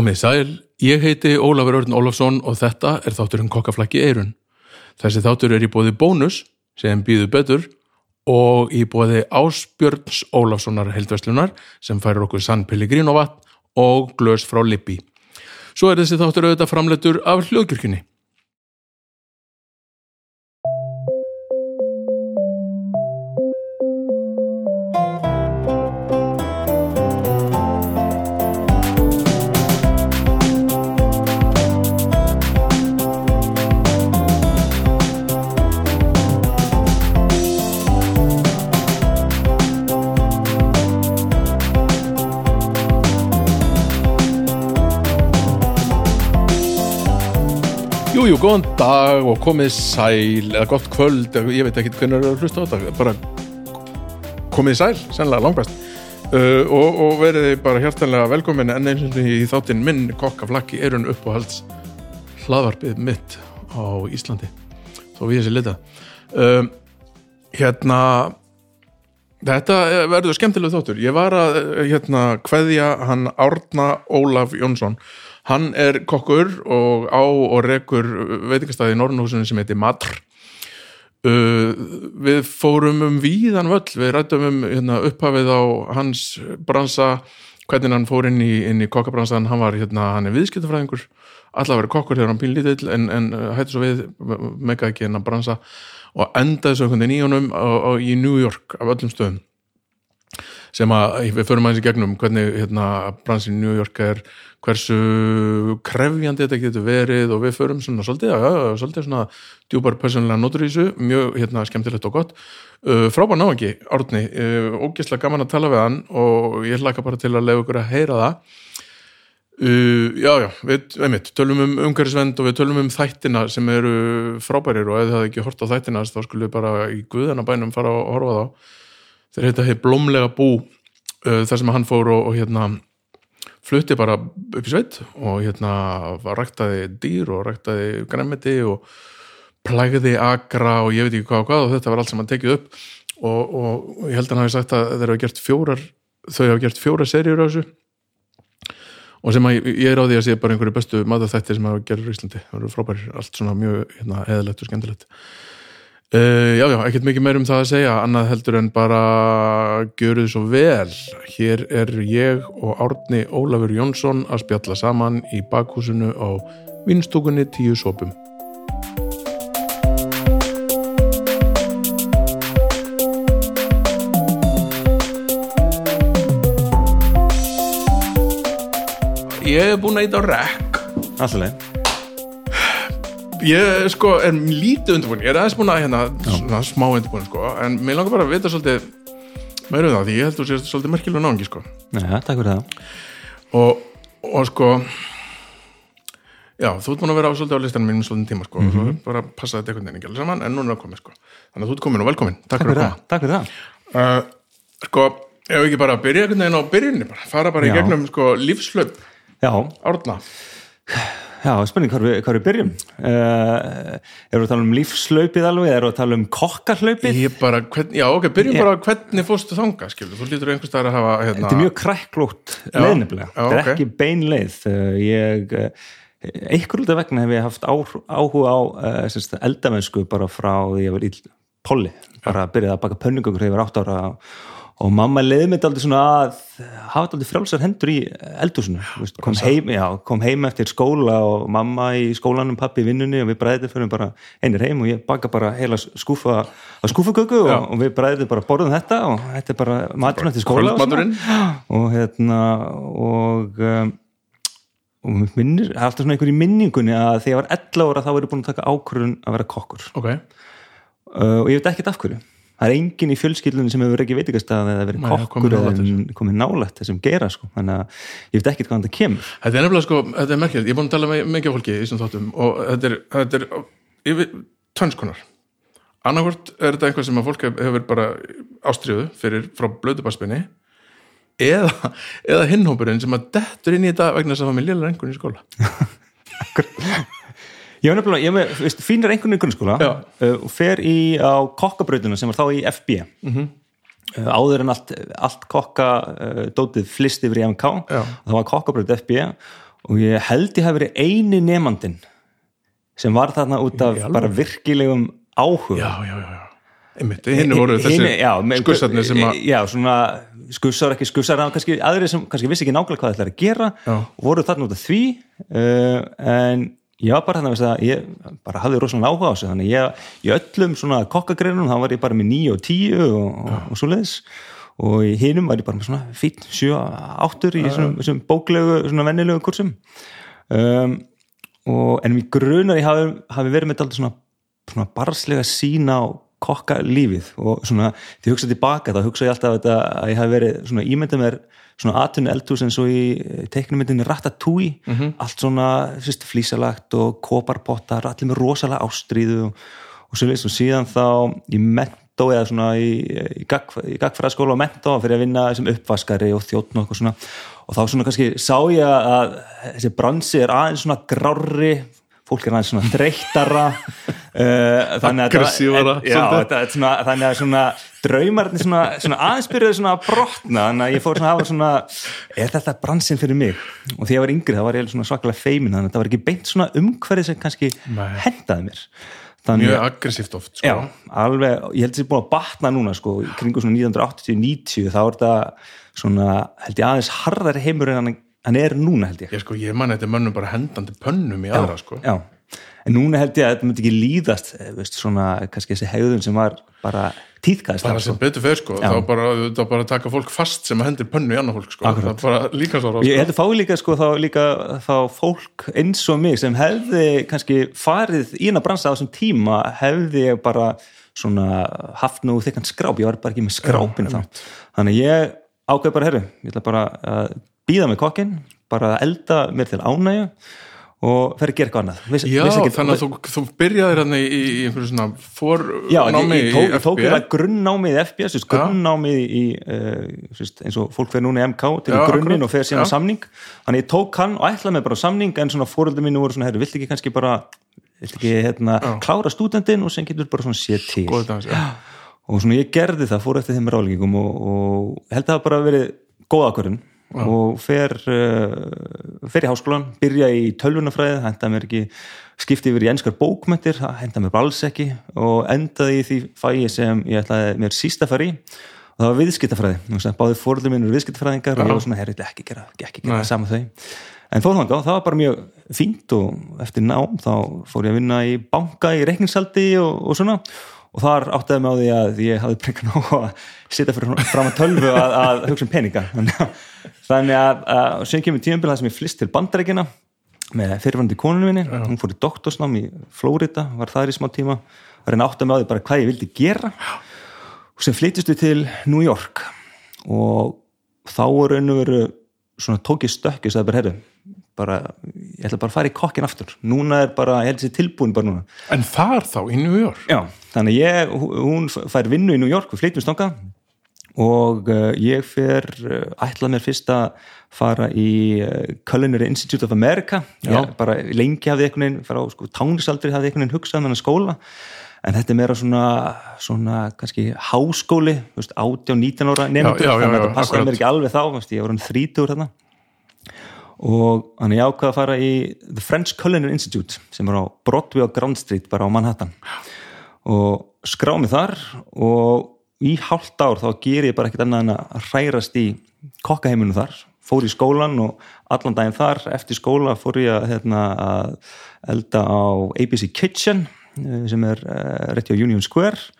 Komið sæl, ég heiti Ólafur Örn Ólafsson og þetta er þátturinn kokkaflækki eirun. Þessi þáttur er í bóði bónus sem býður betur og í bóði Ásbjörns Ólafssonar heldveslunar sem færir okkur sann Pellegrín og vatn og glös frá Lippi. Svo er þessi þáttur auðvitað framleitur af hljóðkirkjunni. Jú, góðan dag og komið sæl eða gott kvöld, ég veit ekki hvernig er að hlusta á þetta, bara komið sæl, sennilega langbæst uh, og, og verið bara hjartanlega velkomin enn eins og í þáttinn minn kokkaflakki erun uppáhalds hlaðvarpið mitt á Íslandi. Þó við þessi lita. Uh, hérna þetta verður skemmtileg þáttur. Ég var að hérna kveðja hann Árna Ólaf Jónsson hann er kokkur og á og rekur veitingastæði í Norrnhúsinu sem heitir Matr. Uh, við fórum um víðan völl, við rættum um hérna, upphafið á hans bransa hvernig hann fór inn í, inn í kokkabransan, hann var hérna, hann er viðskiptafræðingur allar verið kokkur þegar hann pínlítill en, en hættu svo við, mega ekki hennar bransa og endaði svo einhvern veginn í honum á, á, í New York af öllum stöðum sem að við förum aðeins í gegnum hvernig hérna, bransin í New York er hversu krefjandi þetta getur verið og við förum svona svolítið, ja, svolítið svona djúpar personlega notur í þessu, mjög hérna, skemmtilegt og gott. Uh, frábær ná ekki, Árni, uh, ógeðslega gaman að tala við hann og ég hlaka bara til að lefa ykkur að heyra það. Uh, já, já, við, einmitt, tölum um umhverfisvend og við tölum um þættina sem eru frábærir og ef hafði ekki hort á þættina þá skulle við bara í guðanabænum fara og horfa þá. Þeir heita hér blómlega bú uh, þar sem hann fór og, og hérna flutti bara upp í sveit og hérna ræktaði dýr og ræktaði græmiti og plægði agra og ég veit ekki hvað og hvað og þetta var allt sem hann tekið upp. Og, og ég held að hann hafi sagt að þeir hafa gert fjórar þau hafa gert fjóra serjur á þessu. Og sem að ég er á því að sé bara einhverju bestu maður sem hafa gerður í Íslandi. Það eru frábæri, allt svona mjög hérna, eðalegt og skemmtilegt Uh, já, já, ekkert mikið meir um það að segja annað heldur en bara gjöru þið svo vel. Hér er ég og Árni Ólafur Jónsson að spjalla saman í bakhúsinu á vinstúkunni tíu sopum. Ég hef búin að íta á rekk. Alltaf Ég sko er lítið undirbúin, ég er aðeins búin að hérna svona, smá undirbúin sko, en mér langar bara að vita svolítið meira um það, því ég held að þú sést svolítið merkilega náðungi sko. Já, takk fyrir það. Og, og sko, já, þú ert búin að vera á svolítið á listanum mínum svolítið tíma sko, mm -hmm. og bara passa þetta einhvern veginn ekki alveg saman, en núna er það komið sko. Þannig að þú ert komin og velkomin, takk, takk fyrir að koma. Takk fyrir það. Uh, sko, ef ekki bara byrja einhvern veginn á byrjunni bara, fara bara já. í gegnum sko lífslöp, árna. Já, spenning hvað við, við byrjum. Uh, Erum við að tala um lífslaupið alveg við að tala um kokkarhlaupið bara, hvern, Já, ok, byrjum ég... bara hvernig fórstu þanga skilur, þú lítur einhvers staðar að hafa hérna... Þetta er mjög kræklótt leiðnefnilega. þetta er okay. ekki bein leið. Uh, ég, einhver úr þetta vegna hef ég haft á, áhuga á uh, eldamennsku bara frá því að ég var í polli, bara að byrja að baka pönningur þegar ég var átt ára og mamma leiði mig aldrei svona að hafa aldrei frjálsar hendur í eldúsinu kom heim, já, kom heim eftir skóla og mamma í skólanum, pappi í vinnunni og við bræðið fyrir bara einir heim og ég baka bara heila skúfa að skúfagöku og, og við bræðið bara borðum þetta og þetta er bara maturinn eftir skóla og, og hérna og um, og minnir, alltaf svona einhver í minningunni að þegar ég var 11 ára þá er ég búin að taka ákvörðun að vera kokkur. Okay. uh, og ég veit ekkert af hverju það er enginn í fjölskyldunum sem hefur ekki veitikastað eða verið kokkur eða komið nálægt þessum gera sko, þannig að ég veit ekkert hvað það kemur. Þetta er nefnilega sko, þetta er merkjöld, ég er búin að tala með mikið fólki í þessum þáttum og þetta er, þetta er yfir tvönnskonar annarkort er þetta einhver sem að fólk hefur bara ástriðu fyrir frá blödubarspinni eða, eða hinnhópurinn sem að dettur inn í þetta vegna þess að með lélar einhvern í skóla Ég hef nefnilega, ég hef, veist, fínir einhvern veginn grunnskóla uh, og fer í á kokkabrautuna sem var þá í FB mm -hmm. uh, áður en allt, allt kokka uh, flist yfir í MK Já. og það var kokkabraut FB og ég held ég hef verið eini nefnandin sem var þarna út af bara virkilegum áhuga já, já, já, einmitt, hinn voru þessi skussarnir sem að já, svona skussar, ekki skussar kannski aðri sem kannski vissi ekki nákvæmlega hvað það ætlaði að gera já. og voru þarna út af því uh, en ég var bara þannig að ég bara hafði rosalega áhuga á þessu þannig ég, í öllum svona kokkagreinum þá var ég bara með 9 og 10 og, og, og svo leiðis og í hinum var ég bara með svona fít 7-8 í svona bóklegu, svona vennilegu kursum. Um, og en mér grunar ég hafi, hafi verið með alltaf svona, svona barslega sína á kokkalífið og svona því ég hugsaði tilbaka þá hugsaði ég alltaf að, að ég hafi verið svona ímyndið mér svona aðtunni eldhús eins og í teiknumyndinni Ratatouille. Mm -hmm. allt svona flísalagt og koparpottar allir með rosalega ástríðu og, og svo leiðist og síðan þá í mentó eða svona í, í, í gagfræðaskóla og mentó fyrir að vinna sem uppvaskari og þjóttn og svona. Og þá svona kannski sá ég að þessi bransi er aðeins svona grári fólk er aðeins svona þreyttara uh, aggressívara þannig að svona draumarinn svona, svona aðeins svona að brotna þannig að ég fór svona að hafa svona er þetta bransinn fyrir mig og því að ég var yngri þá var ég svona svakalega feimin þannig að það var ekki beint svona umhverfið sem kannski Nei. hendaði mér Þannig, mjög aggressíft oft sko. já, alveg, ég held að það er búin að batna núna sko, kringu svona 1980-90 þá er þetta svona, held ég aðeins harðari heimur en hann hann er núna held ég. Ég, sko, ég man þetta mönnum bara hendandi pönnum í aðra sko. já, en núna held ég að þetta myndi ekki líðast eh, veist, svona, kannski þessi hegðun sem var bara tíðkæðist bara sem sko. betur fyrir sko, þá bara, þá bara taka fólk fast sem hendir pönnu í annar fólk sko. Það bara líka svo ráð ég held að fá líka sko þá líka þá fólk eins og mig sem hefði kannski farið í eina bransa á þessum tíma hefði ég bara svona haft nú þikkan skráp, ég var bara ekki með skrápin þá, þannig ég ákveð bara, herru, ég ætla bara að býða með kokkin, bara elda mér til ánægju og fer að gera eitthvað annað. Viss, Já, þannig að þú, þú byrjaði hérna í, í einhverju svona fornámi í FBS Tók ég það grunnnámið í FBS grunnnámið í eins og fólk fer núna í MK til Já, grunninn og fer síðan á samning. Þannig ég tók hann og ætlaði mig bara á samning en svona fóröldu mínu voru svona, herru, vilt ekki kannski bara vilt ekki hérna klára stúdendin og sen getur bara svona sér til? Dans, og svona ég gerði það, fór eftir þeim ráleggingum og, og held að það bara verið góðakörun Já. og fer, uh, fer í háskólan byrja í tölvunafræði, henda mér ekki skipti yfir í ennskar bókmyndir henda mér alls ekki og endaði í því fæi sem ég ætlaði mér sísta fari og það var viðskiptafræði báði fórður minn eru viðskiptafræðingar Já. og ég var svona, herri, ekki gera, ekki gera saman þau. En fóðhanga, það var bara mjög fínt og eftir nám þá fór ég að vinna í banka í reikningssaldi og, og svona. Og þar áttaði mig á því að ég hafði brengan á að sitja fram að tölvu að, að hugsa um peninga þannig að, að sem kemur tíumbil það sem ég flist til bandarækina með fyrirvænandi konunum minni. Já. hún fór í doktorsnám í Flórida var það í smá tíma. Var einn áttaði mig á því bara hvað ég vildi gera. Og sem flytist við til New York. Og þá er raun og veru svona tókið stökk og sagði bara herru bara, ég ætla bara að fara í kokkin aftur. Núna er bara, ég held þessi tilbúin bara núna. En þar þá, í New York? Já, þannig ég, hún fær vinnu í New York við flytjum stonga og uh, ég fer, uh, ætlað mér fyrst að fara í uh, Culinary Institute of America. Bara lengi hafði einhvern veginn, fara á sko, tánisaldri hafði einhvern veginn hugsað með hann skóla. En þetta er meira svona, svona kannski háskóli, 18-19 ára nefndur, þannig að þetta passaði mér ekki alveg þá, ég var hann þrítur þarna. Og hann er ákvað að fara í The French Culinary Institute sem er á Broadway og Grand Street bara á Manhattan. Og skrá mig þar og í hálft ár þá ger ég bara ekkert annað en að hrærast í kokkaheimunum þar. Fór í skólan og allan daginn þar. Eftir skóla fór ég að, hérna, að elda á ABC Kitchen eh, sem er uh, rétti á Union Square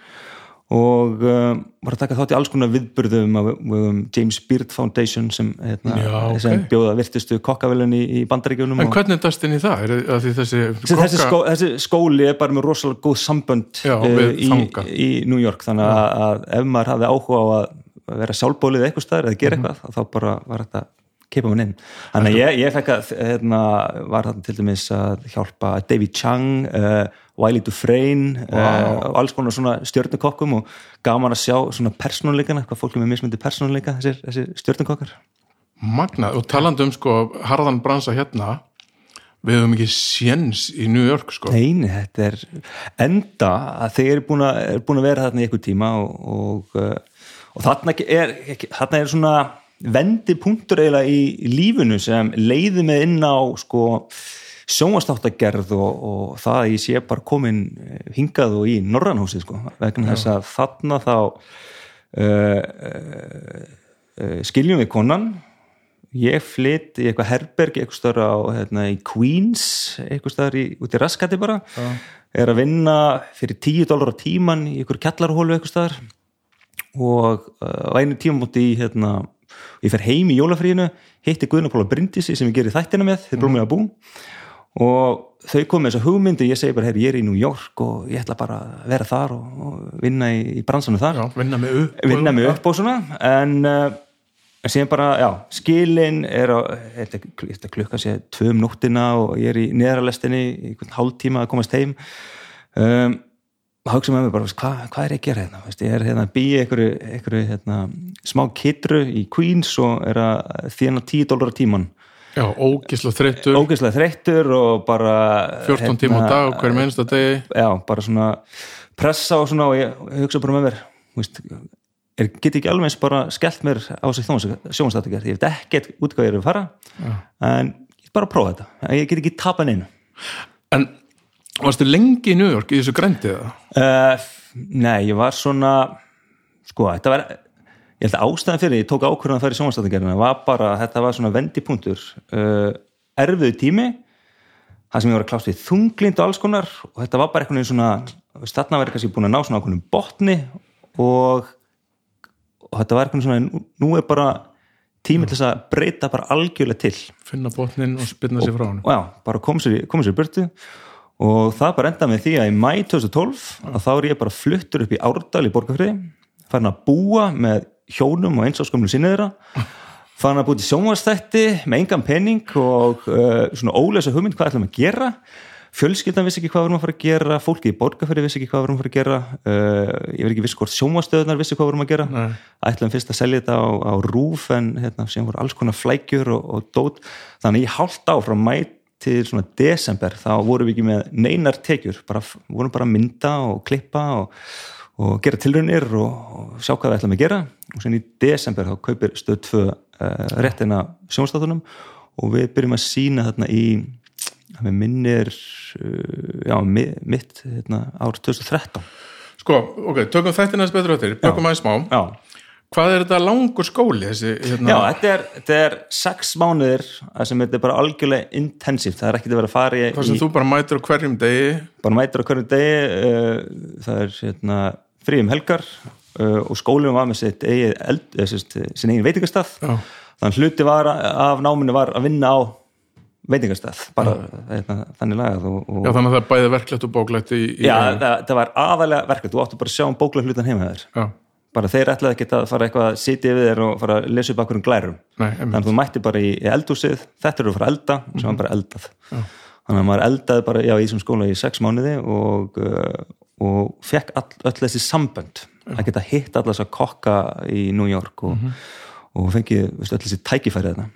og um, var að taka þátt í alls konar viðburðum af um, James Beard Foundation sem, hérna, Já, okay. sem bjóða virtustu kokkavelun í, í bandaríkjunum En hvernig er það inn í það? Er þessi, kokka... þessi, skó, þessi skóli er bara með rosalega góð sambönd Já, uh, í, í New York þannig að, að ef maður hafði áhuga á að vera sjálfbólið eitthvað staðar eða gera mm -hmm. eitthvað þá bara var þetta keipa mér inn þannig að ég, ég fekk að hérna, var þarna til dæmis að hjálpa David Chang uh, Wiley Dufresne wow. uh, alls konar svona stjórnukokkum og gaman að sjá svona persónuleikana hvað fólk er með mismyndi persónuleika þessir, þessir stjórnukokkar Magna, og talandum sko harðan bransa hérna við hefum ekki séns í New York sko. Neini, þetta er enda að þeir eru búin er búin að vera þarna í einhver tíma og, og, uh, og þarna er, þarna er svona vendi punktur eiginlega í lífunu sem leiði mig inn á sko sjónvastáttagerð og, og það að ég sé bara komin eh, hingað og í Norrannhúsi sko, vegna þess að þarna þá uh, uh, skiljum við konan. Ég flytt í eitthvað herberg eitthvað stöður á hérna, í Queens eitthvað stöður út í raskati bara. Ja. er að vinna fyrir 10 dólar á tíman í einhverju kjallarhólu eitthvað stöður og á einu tíma múti í hérna, ég fer heim í jólafríinu hitti Guðnapóla Bryndisi sem ég gerir þættina með þeir blómið að bú og þau komið þess að hugmyndu ég segi bara, hey, ég er í New York og ég ætla bara að vera þar og, og vinna í, í bransanum þar. Já, vinna mig upp, vinna mig upp og svona. En uh, síðan bara, já, skilin er þetta klukka sé tvö um nóttina og ég er í neðaralestinni í hálf tíma að komast heim. Um, og hugsa með mig bara, hvað hva er ég að gera hérna? Vist, ég er hérna að býja einhverju, hérna, smá kitru í Queens og er að þjána 10 dólar á tíman Já, ógislega þreyttur. Ógislega þreyttur og bara 14 hérna, tíma á dag, hverjum einsta degi. Já, bara svona pressa og svona og ég hugsa bara með mér, veist er, get ekki alveg eins bara skellt mér á sig sjónstættingar, ég veit ekkert út hvað ég er að fara ja. en ég er bara að prófa þetta. Ég get ekki tapa neina En varstu lengi í New York í þessu græntið? Uh, nei, ég var svona sko, þetta var ég held að ástæðan fyrir, ég tók ákvörðan að fara í sjónstættingarna var bara, þetta var svona vendipunktur uh, erfiðu tími það sem ég var að klást við þunglind og alls konar og þetta var bara eitthvað svona, þarna var ég kannski búin að ná svona ákvörðum botni og og þetta var eitthvað svona, nú er bara tímið til þess að breyta bara algjörlega til. Finna botnin og spilna sér frá hann og já, bara koma sér, koma sér börtu og það bara enda með því að í mæ 2012 að þá er ég bara fluttur upp í Árdal í Borgafriði farin að búa með hjónum og einsáskomlu sinniðra farin að búið til sjónvastætti með engan penning og uh, svona ólesa hugmynd hvað ætlum að gera. Fjölskyldan vissi ekki hvað við erum að fara að gera fólki í borgarferði vissi ekki hvað við erum að fara að gera uh, ég verð ekki viss hvort sjómastöðunar vissi hvað við erum að gera. Nei. ætlum fyrst að selja þetta á, á rúf en hérna, sem voru alls konar flækjur og, og dót. Þannig ég hálft á frá mæ til svona desember þá vorum við ekki með neinar tekjur bara, vorum bara að mynda og klippa og, og gera tilraunir og, og sjá hvað við ætlum að gera og sen í desember þá kaupir stöð tvö uh, réttina sjómastöðunum og við byrjum að sína þarna í með minnir uh, já, mitt hérna, ár 2013 Sko, ok, tökum þetta næst betur á þér, bökum aðeins smá já. Hvað er þetta langur skóli? Þessi, hérna? Já, þetta er, þetta er sex mánuðir sem þetta er bara algjörlega intensíft, það er ekkert að vera að fara í Það sem í, þú bara mætir á hverjum degi Bara mætir á hverjum degi uh, það er hérna, frí um helgar uh, og skólinn var með sitt eigi, eld, sin eigin veitingastaf þannig hluti var, af náminu var að vinna á veitingastað bara eitna, þannig lagað og, og... Já þannig að það bæði verklegt og bóklegt í, í Já það, það var aðalega verklegt þú áttu bara að sjá um bóklegt hlutan heima þér. Bara þeir ætlaði ekki að fara eitthvað að sitja við þér og fara að lesa upp okkur um glærum. Nei, þannig að þú mætti bara í, í eldúsið þetta eru að fara að elda og svo var bara eldað já. þannig að maður eldaði bara já, í þessum skóla í sex mánuði og, uh, og fekk all, öll þessi sambönd að geta hitt allars að kokka í New York og, mm -hmm. og fengið öll þessi tækifærið þetta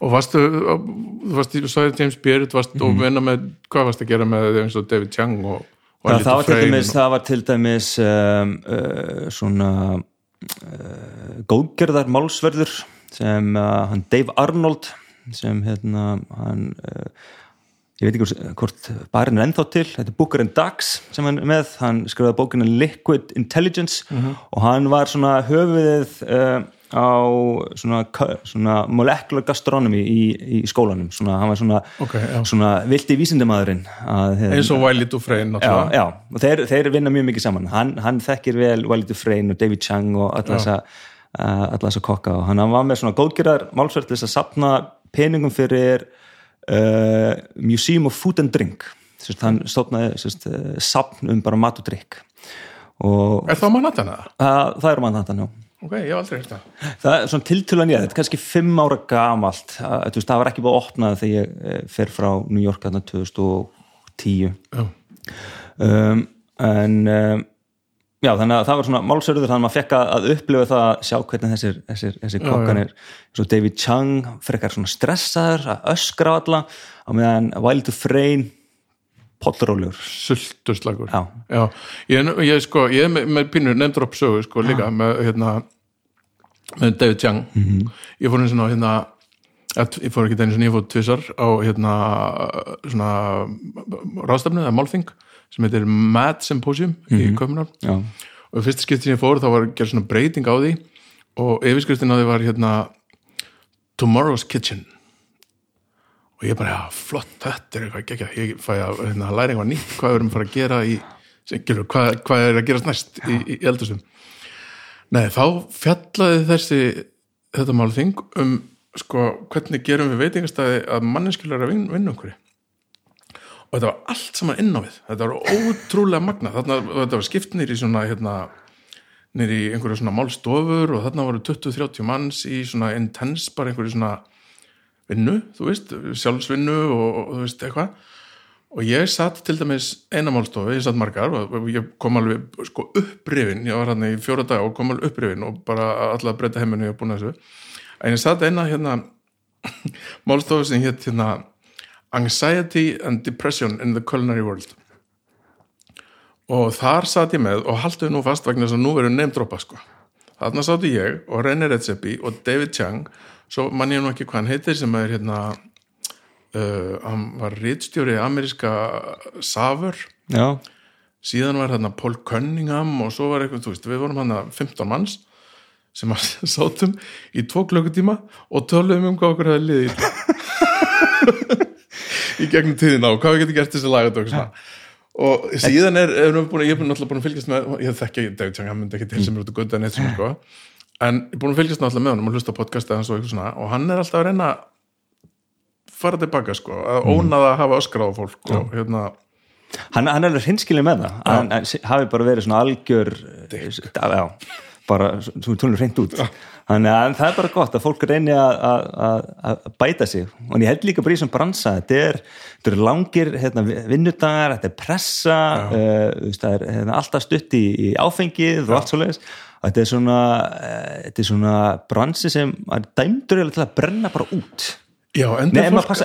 Og varstu, þú varst, sagði James Beard varst mm -hmm. og vinna með, hvað varst að gera með eins og David Chang og, og ja, það, var dæmis, það var til dæmis um, uh, svona uh, góðgerðar málsverður sem uh, hann Dave Arnold sem hérna hann uh, ég veit ekki hvort barinn er ennþá til, þetta er Booker and Dax sem hann er með, hann skrifaði bókinu Liquid Intelligence mm -hmm. og hann var svona höfuðið uh, á svona, svona molecular gastronomy í, í skólanum. Svona, hann var svona, okay, svona vildi vísindamæðurinn eins og Wiley Dufresne já, já, og þeir, þeir vinna mjög mikið saman. Hann, hann þekkir vel Wiley Dufresne og David Chang og alla þessa kokka. Og hann var með svona góðgerðar málsverð til þess að sapna peningum fyrir uh, Museum of Food and Drink Sist, hann stofnaði uh, sapn um bara mat og drikk og Er það Manhattan? Það, það er Manhattan, já Ok, ég hef aldrei hert það. Er svona tiltölan ég, þetta er kannski fimm ára gamalt, það, það var ekki búið að opna þegar ég eh, fer frá New York aðna 2010 oh. um, en um, já þannig að það var svona málsörður þannig að maður fekk að upplifa það að sjá hvernig þessir, þessir, þessir kokkanir, svo David Chang frekar svona stressaður að öskra á alla, á meðan Wild Freyne pollróljur Sulturslagur Já, Já. Ég, ég, sko, ég er með, með pínur nefndur upp sögu sko, líka með hérna með David Chang. Mm -hmm. ég fór eins og hérna ég fór ekki eins og ég fór tvissar á hérna svona ráðstafnu, eða málþing sem heitir Mad Symposium mm -hmm. í mhm. Köpnar og fyrsta skiptin ég fór þá var gerð svona breyting á því og yfirskriftin á því var hérna Tomorrow's Kitchen. Og ég bara, já, flott, þetta er eitthvað ekki, ég fæ að hérna, læra eitthvað nýtt hvað við erum að fara að gera í hvað, hvað er að gerast næst í, í eldusum Nei, þá fjallaði þessi þetta málþing um sko, hvernig gerum við veitingastæði að manneskjulega er að vinna okkur og þetta var allt saman inn á við. Þetta var ótrúlega magna þarna, þetta var skipt nýri hérna, nýri einhverju svona málstofur og þarna voru 20-30 manns í svona intense bara einhverju svona vinnu, þú veist, sjálfsvinnu og, og þú veist eitthvað. Og ég satt til dæmis einamálstofi, ég satt margar og ég kom alveg sko upprifin. Ég var hérna í fjóra dag og kom alveg upprifin og bara alltaf breyta heiminu og búin að þessu. En ég satt eina hérna málstofi sem hétt hérna Anxiety and Depression in the Culinary World. Og þar satt ég með og halduði nú fast vegna þess að nú verður nefndrópa sko. Þarna sáttu ég og René Redzepi og David Chang. Svo mann ég nú ekki hvað hann heitir sem er hérna uh, hann var rittstjóri ameríska Savur. Já. síðan var hérna Paul Cunningham og svo var eitthvað, þú veist, við vorum hérna 15 manns sem að sátum í tvo klokkutíma og töluðum um hvað okkur hefði liðið í gegnum tíðina og hvað við getum gert þessi lagadögg og síðan er, er búin, ég er náttúrulega búin að fylgjast með ég þekki ekki David Chang, hann myndi ekki til sem eru út og gutta neitt svona sko. En ég er búin að fylgjast náttúrulega með hann og hlusta á podcasta og hann er alltaf að reyna fara tilbaka sko, að mm. ónaða að hafa öskra á fólk og hérna. Hann, hann er alveg hinskilið með það. Hann, hafi bara verið svona algjör já, bara svona hreint út þannig að það er bara gott að fólk reyni að bæta sig. Og ég held líka bara í þessum bransa þetta er, þetta er langir hérna, vinnudagar, þetta er pressa uh, það er hérna, alltaf stutt í, í áfengið og allt svo leiðis þetta er svona, uh, svona bransi sem er dæmdur til að brenna bara út. Já, enda er, fólk, passa,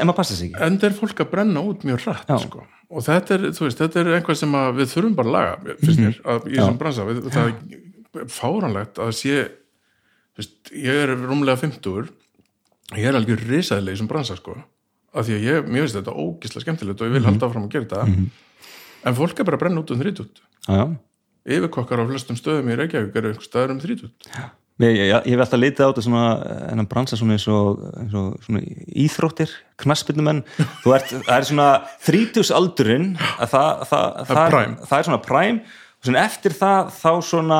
er fólk að brenna út mjög rætt sko. og þetta er, veist, þetta er einhvað sem við þurfum bara að laga finnst mér, mm -hmm. í þessum bransa. Við, það er fáranlegt að sé veist, ég er rúmlega 50 ég er alveg risaðileg þessum bransa sko, af því að ég, mér finnst þetta ógísla skemmtilegt og ég vil mm -hmm. halda áfram að gera þetta. Mm -hmm. en fólk er bara að brenna út um þrítút yfirkokkar á flestum stöðum í Reykjavík eru einhver staður um þrítút Já. Ég, ég, ég hef alltaf litið á þetta svona en bransa svona eins og, eins og svona íþróttir, knaspinnumenn þú ert, það er svona þrítusaldurinn að það, það, það, það, það er svona præm og svona eftir það þá svona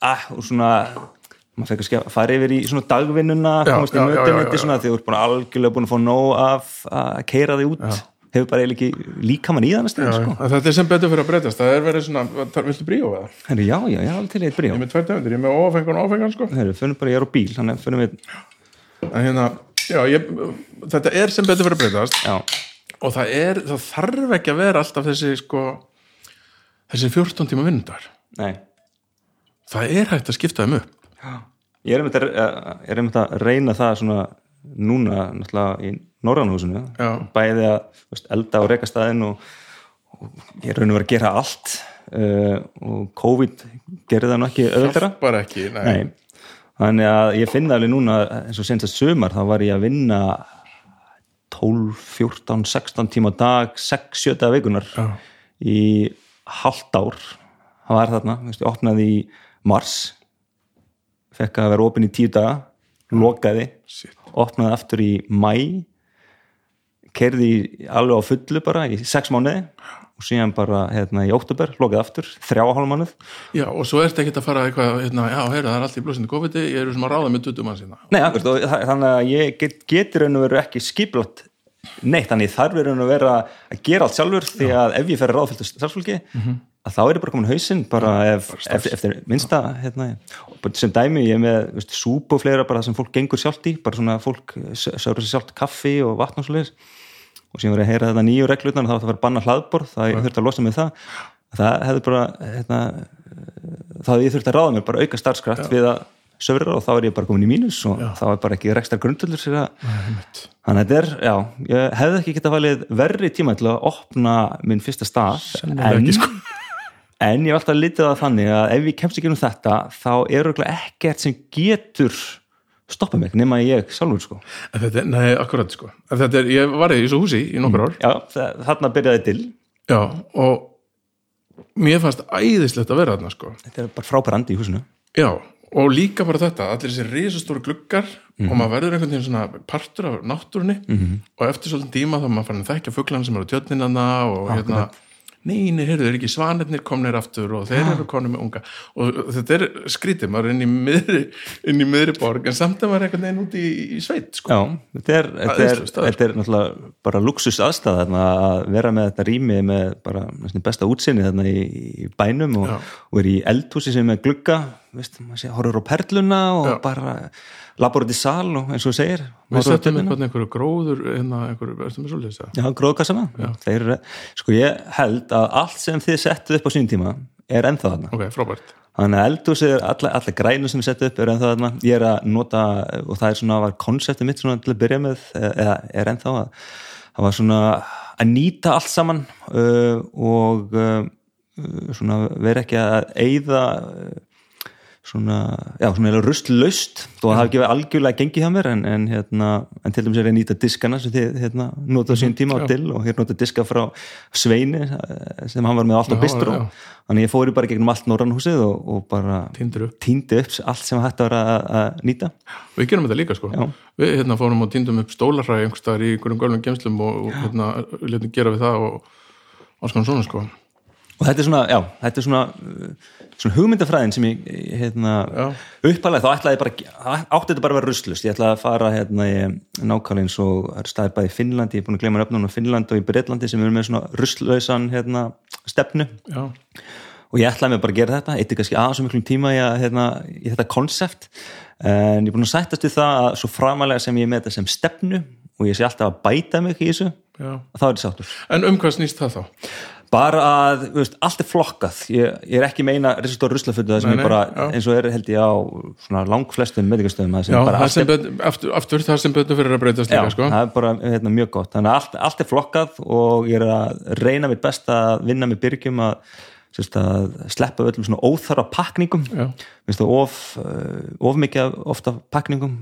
ah, og svona maður fekk að fara yfir í svona dagvinnuna komast í mötunetti svona því þú ert bara algjörlega búin að fá nóg af að keira þig út já hefur bara eiginlega ekki líka mann í þannig stund sko. þetta er sem betur fyrir að breytast það er verið svona, viltu bríó eða? Heru, já, já, já, til eitt bríó ég er með tvær tegundir, ég er með ofengan og ofengan sko. Heru, bara, ég er á bíl, þannig fyrir við hérna, já, ég, þetta er sem betur fyrir að breytast já. og það er, það þarf ekki að vera alltaf þessi sko þessi 14 tíma vindar Nei. það er hægt að skipta þeim upp. Ég er um þetta að reyna það svona núna náttúrulega í Norrannhúsinu bæði að veist, elda á rekastæðin og, og ég raun og verið að gera allt uh, og COVID gerði það nú ekki öðvöldra bara ekki, nei. nei. Þannig að ég finna alveg núna eins og senst að sömar þá var ég að vinna 12, 14, 16 tíma dag 6-7 vikunar Já. í halvt ár. Það var þarna, veist, ég opnaði í mars fekk að vera ofin í tíu daga lokaði, Shit. opnaði aftur í mæ kerði alveg á fullu bara í sex mánuði og síðan bara hérna í óttúber, lokaði aftur þrjá hálf mánuð. Já og svo ert ekki að fara eitthvað hérna, já heyra það er allt í blóðsindi COVID ég eru sem að ráða með duttum að sína Nei, akkurat, og þannig að ég get, getur raun og veru ekki skiplat neitt, þannig þarf raun og veru að gera allt sjálfur því að ef ég fer að ráðfylgta starfsfólki mm -hmm að þá er ég bara komin hausinn bara ef, ef, eftir minnsta hérna, sem dæmi ég er með veist, súpu og fleira bara það sem fólk gengur sjálft í bara svona fólk sögur sér sjálft kaffi og vatn og svolítið og sem voru að heyra þetta nýju reglutnar þá ætti að vera banna hlaðborð það ég þurfti að losa með það. Það hefði bara hérna, þá hefði ég þurfti að ráða mér bara auka starfskraft við að söfra og þá er ég bara komin í mínus og já. þá er bara ekki rekstar grundullur sér að þannig að þetta er, já, ég hefði ekki getað valið verri tíma til að opna minn fyrsta stað en sko en ég var alltaf að litja það þannig að ef við kemst ekki um þetta þá er ekkert sem getur stoppa mig, nema ég sjálfur sko. Þetta, Nei, akkurat sko. Er, ég var í þessu húsi í nokkur ár. Já, þarna byrjaði til. Já, og mér fannst æðislegt að vera þarna sko. Þetta er bara frábærandi í húsinu. Já, og líka bara þetta, allir þessi risastóru gluggar mm -hmm. og maður verður einhvern veginn svona partur af náttúrunni. Mm -hmm. og eftir svolítið tíma þá maður fann að þekka fugglarna sem eru á tjötninana og hérna neini, heyrðu, þeir eru ekki svanirnir komnir aftur og þeir eru konið með unga. Og þetta er skrítið, maður er inn í miðri inn í miðri borg, en samt að maður er einhvern veginn út í, í sveit sko. Já, þetta er, þetta er, þetta er náttúrulega bara luxus aðstæða að vera með þetta rými með bara besta útsinni þarna í, í bænum og, og er í eldhúsi sem er glugga, veist, maður sé, horfur á perluna og Já. bara labor út í sal og eins og segir Við setjum eitthvað einhverju gróður hérna, einhverju, erstu með svolítið Já, gróðkassana Þeir, Sko ég held að allt sem þið settuð upp á sín tíma er ennþá þarna. Ok, frábært. Þannig að eldhúsið, alla, alla grænu sem við setjum upp er ennþá þarna. Ég er að nota, og það er svona var konseptið mitt svona til að byrja með eða er ennþá að það var svona að nýta allt saman uh, og uh, svona vera ekki að eigða uh, svona, já, svona rustlaust þó að það hafi ekki verið algjörlega gengið hjá mér en, en, hérna, en til dæmis er ég að nýta diskana sem þið hérna, notaðu sín tíma á til og hér notaðu diska frá Sveini sem hann var með allt á bistró þannig ég fóri bara gegnum allt Norrannhúsið og, og bara týndi upp. allt sem hætti að vera að nýta. Við gerum þetta líka sko. Já. við hérna, fórum og týndum upp stólarhæg einhverstaðar í einhverjum gölnum gemslum og, og hérna, letum gera við það og alls konar svona sko og þetta er svona, já, þetta er svona, svona hugmyndafræðin sem ég hérna, uppalega þá ætlaði bara átti þetta bara að vera russlust, ég ætlaði að fara hérna í nákvæmlega eins og staðið bæði í Finnlandi, ég er búin að gleyma öfnum á Finnland og í Breitlandi sem eru með svona russlausan hérna, stefnu já. og ég ætlaði mig bara að gera þetta eitt er kannski aðeins um miklum tíma í, hérna, í þetta konsept en ég er búin að sættast við það að svo framalega sem ég með þetta sem stefnu og ég sé alltaf að bæta mig í þessu Já. þá er þetta sáttur. En um hvað snýst það þá? Bara að, veist, allt er flokkað. Ég, ég er ekki meina risastór ruslaföldu það sem ég bara, já. eins og er held ég á Já, það sem betur, aftur, aftur það sem betur fyrir að breytast líka, sko. Já, það er bara hérna, mjög gott, þannig að allt, allt er flokkað og ég er að reyna mitt best að vinna með byrgjum að, að sleppa öllum svona óþarra pakningum, of, eh, of mikið ofta pakningum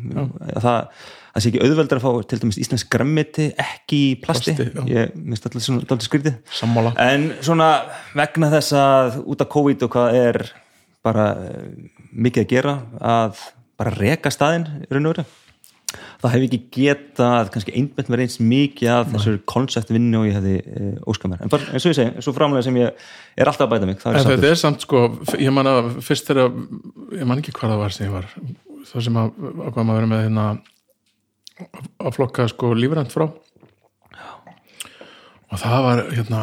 það það sé ekki auðveldar að fá til dæmis Íslands grammiti ekki í plasti, plasti ég minnst alltaf svona alltaf skrítið. Sammála. en svona vegna þess að út af COVID og hvað er bara eh, mikið að gera að bara reka staðinn í raun og veru það hefur ekki getað kannski einbænt með reyns mikið af þessar konceptvinni og ég hefði e, óskar mér. En bara, eins og ég segi, svo framlega sem ég er alltaf að bæta mig en þetta er samt sko, ég man að fyrst þegar, ég man ekki hvað það var sem ég var það sem að, að hvað maður verið með hérna að flokka sko lífrænt frá. Og það var hérna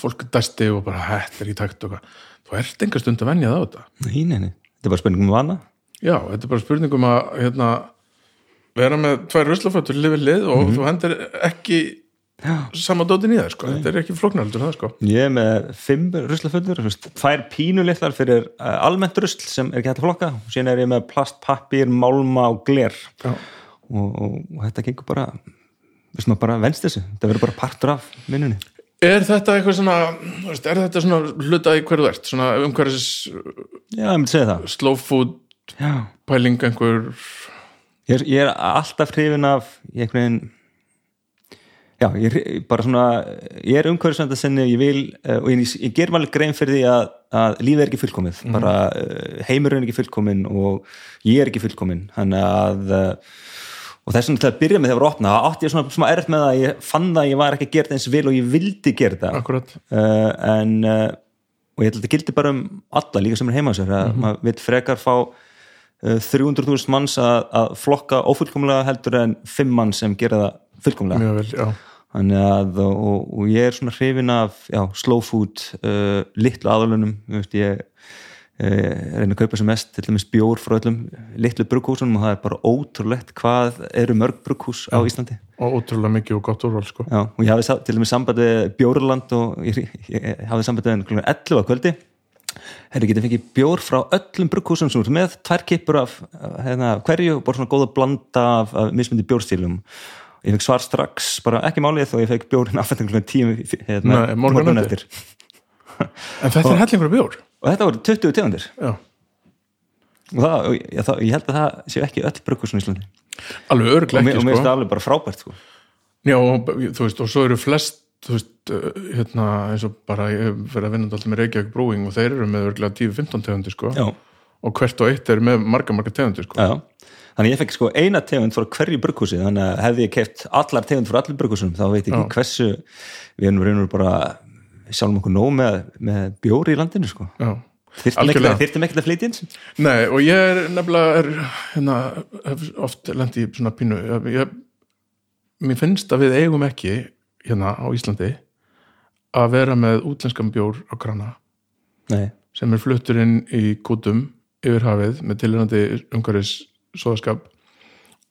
fólk dæsti og bara hætt er í takt og hvað. Þú ert enga stund að venja það á þetta. Nei, nei, nei, þetta er bara spurningum um vana. Já, þetta er bara spurningum að hérna, vera með tvær ruslafötur lifið lið og mm -hmm. þú hendur ekki sama dótin í það sko, þetta er ekki floknaldur það sko. Ég er með fimm ruslafötur tvær pínulittlar fyrir uh, almennt rusl sem er ekki hægt að flokka. Og síðan er ég með plast, pappir, málma og gler. Og, og, og þetta gengur bara við sem að bara venst þessu, þetta verður bara partur af vinnunni. Er þetta eitthvað svona er þetta svona hluta í hverju verðt svona umhverjus slow food pæling einhver ég er, ég er alltaf hrifin af er einhvern veginn Já, ég, bara svona, ég er umhverfisvænt að senni og ég vil, uh, og ég, ég ger maður grein fyrir því að, að lífið er ekki fullkomið mm. bara uh, heimur er ekki fullkomin og ég er ekki fullkomin hann að uh, og þess vegna til að byrja með það var opna átti ég svona smá erft með það ég fann það að ég var ekki að gera það eins vil og ég vildi gera það uh, en uh, og ég held að þetta gildi bara um alla líka sem er heima á sér að mm -hmm. maður vil frekar fá 300.000 manns að, að flokka ófullkomlega heldur en 5 mann sem gera það fullkomlega. Vel, að, og, og ég er svona hrifin af já, slow food uh, litlu aðalunum. Ég Eh, reyna að kaupa sem mest til dæmis bjór frá öllum litlu brugghúsunum og það er bara ótrúlegt hvað eru mörg brugghús á Íslandi. Og ótrúlega mikið og gott úrval sko. Já, og ég hafði til dæmis sambandi Bjórland og ég, ég hafði sambandi 11 á kvöldi hefði getið fengið bjór frá öllum brugghúsum sem eru með tvær kipur af hérna, hverju og bara svona góða blanda af, af mismundi bjórstílum ég fekk svar strax, bara ekki málið og ég fekk bjórin afhengt tíu hérna, morgun eftir. En þetta er hellingur bjór. Og þetta voru 20 tegundir. Já. það, ég, það, ég held að það sé ekki öll brugghúsum í Íslandi. Alveg örglega ekki og mér finnst það alveg bara frábært sko. já, þú veist, og svo eru flest þú veist, uh, hérna eins og bara, ég verið að vinna alltaf með Reykjavík Brewing og þeir eru með örglega 10-15 tegundir sko já. og hvert og eitt er með marga, marga tegundir sko já. þannig ég fekk sko eina tegund frá hverju brugghúsi þannig að hefði ég keft allar tegund frá allir brugghúsum þá veit ég ekki hversu við erum reynur bara sjálfum okkur nóg með, með bjóri í landinu sko já Þyrtum ekkert að flytja eins? Nei, og ég er nefnilega er, hérna, oft lendi í svona pínu ég, mér finnst að við eigum ekki hérna á Íslandi að vera með útlenskan bjór á krana Nei. sem er fluttur inn í kútum yfir hafið með tilhörandi umhverfis soðaskap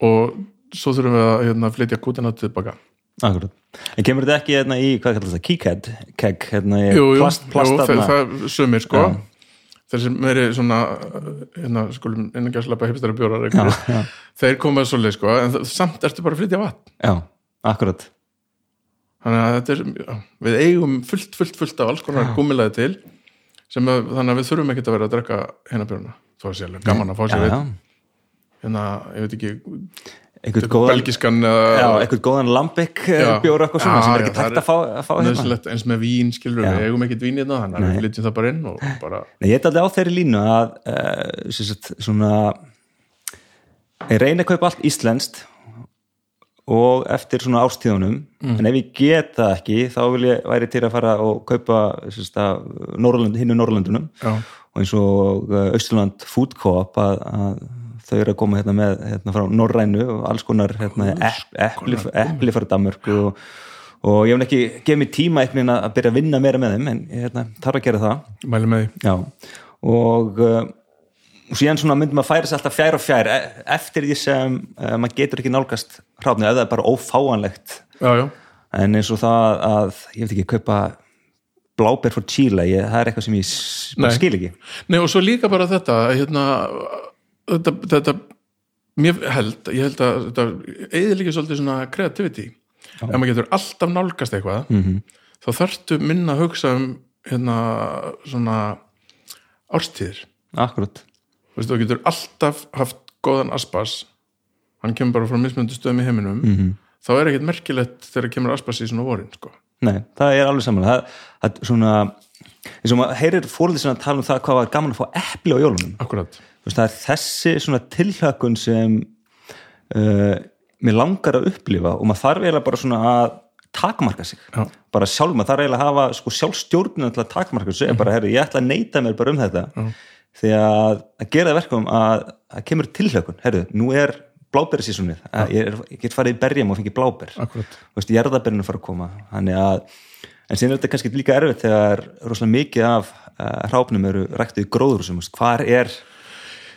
og svo þurfum við að hérna, flytja kútina tilbaka. Akkurat. En kemur þetta ekki hérna, í, hvað kallar þetta, kíkhead kegg, hérna í jú, jú, plast, plast jú, það, sumir sko. Já. Þeir sem meiri svona hérna, skulum innangjastlepa hipstara bjórar þeir komaðu svolítið sko en samt ertu bara að flytja vatn. Já, akkurat Þannig að þetta er, já, við eigum fullt, fullt, fullt af alls konar gúmilaði til sem að, þannig að við þurfum ekki að vera að drekka hérna björna, þó að sé alveg gaman að fá sér veit hérna, ég veit ekki eitthvað góðan, belgiskan já, eitthvað góðan lambik eh, bjóra eitthvað svona sem er ekki takt að fá, að fá hérna. eins með vín, skilur við, eigum ekkert vín hérna þannig að við flytjum það bara inn bara... Nei, ég er alltaf á þeirri línu að uh, svona ég reyna að kaupa allt íslenskt og eftir svona ástíðunum mm. en ef ég geta ekki þá vil ég væri til að fara og kaupa hinnu Norrlöndunum og eins og uh, Östurland Food Co-op að, að þau eru að koma hérna með hérna frá Norrænu og alls konar hérna, eppli, eppli frá Danmörku og, og ég hef ekki gefið mér tíma eitthvað að byrja að vinna meira með þeim en ég hérna, þarf að gera það. Mæli með því. Og, uh, og síðan svona myndum að færa sér alltaf fjær og fjær e, eftir því sem uh, maður getur ekki nálgast hráfni eða það er bara ófáanlegt já, já. en eins og það að ég veit ekki kaupa bláber frá Chile, ég, það er eitthvað sem ég skil ekki Nei og svo líka bara þetta hérna þetta, þetta mér held, ég held að þetta eða líka svolítið svona kreativity Já. ef maður getur alltaf nálgast eitthvað mm -hmm. þá þarftu minna að hugsa um hérna svona árstíðir Akkurat Þú veist, þú getur alltaf haft góðan aspas hann kemur bara frá mismöndu stöðum í heiminum mm -hmm. þá er ekkert merkilegt þegar kemur aspas í svona vorin sko. Nei, það er alveg saman það, það svona eins og maður heyrir fórðið sem að tala um það hvað var gaman að fá eppli á jólunum Akkurat það er þessi svona tilhökun sem uh, mér langar að upplifa og maður þarf eiginlega bara svona að takmarka sig, Já. bara sjálf maður þarf eiginlega að hafa sko sjálfstjórnum til að takmarka sig, mm -hmm. bara herri, ég ætla að neyta mér bara um þetta Já. Því að að gera verkum að, að kemur tilhökun, herru, nú er bláberðsísunir, ég, ég get farið í berjum og þú veist, jærðaberinu fara að koma, þannig að en síðan er þetta kannski líka erfitt þegar rosalega mikið af uh, hrápnum eru ræktið í gróður sem, hvar er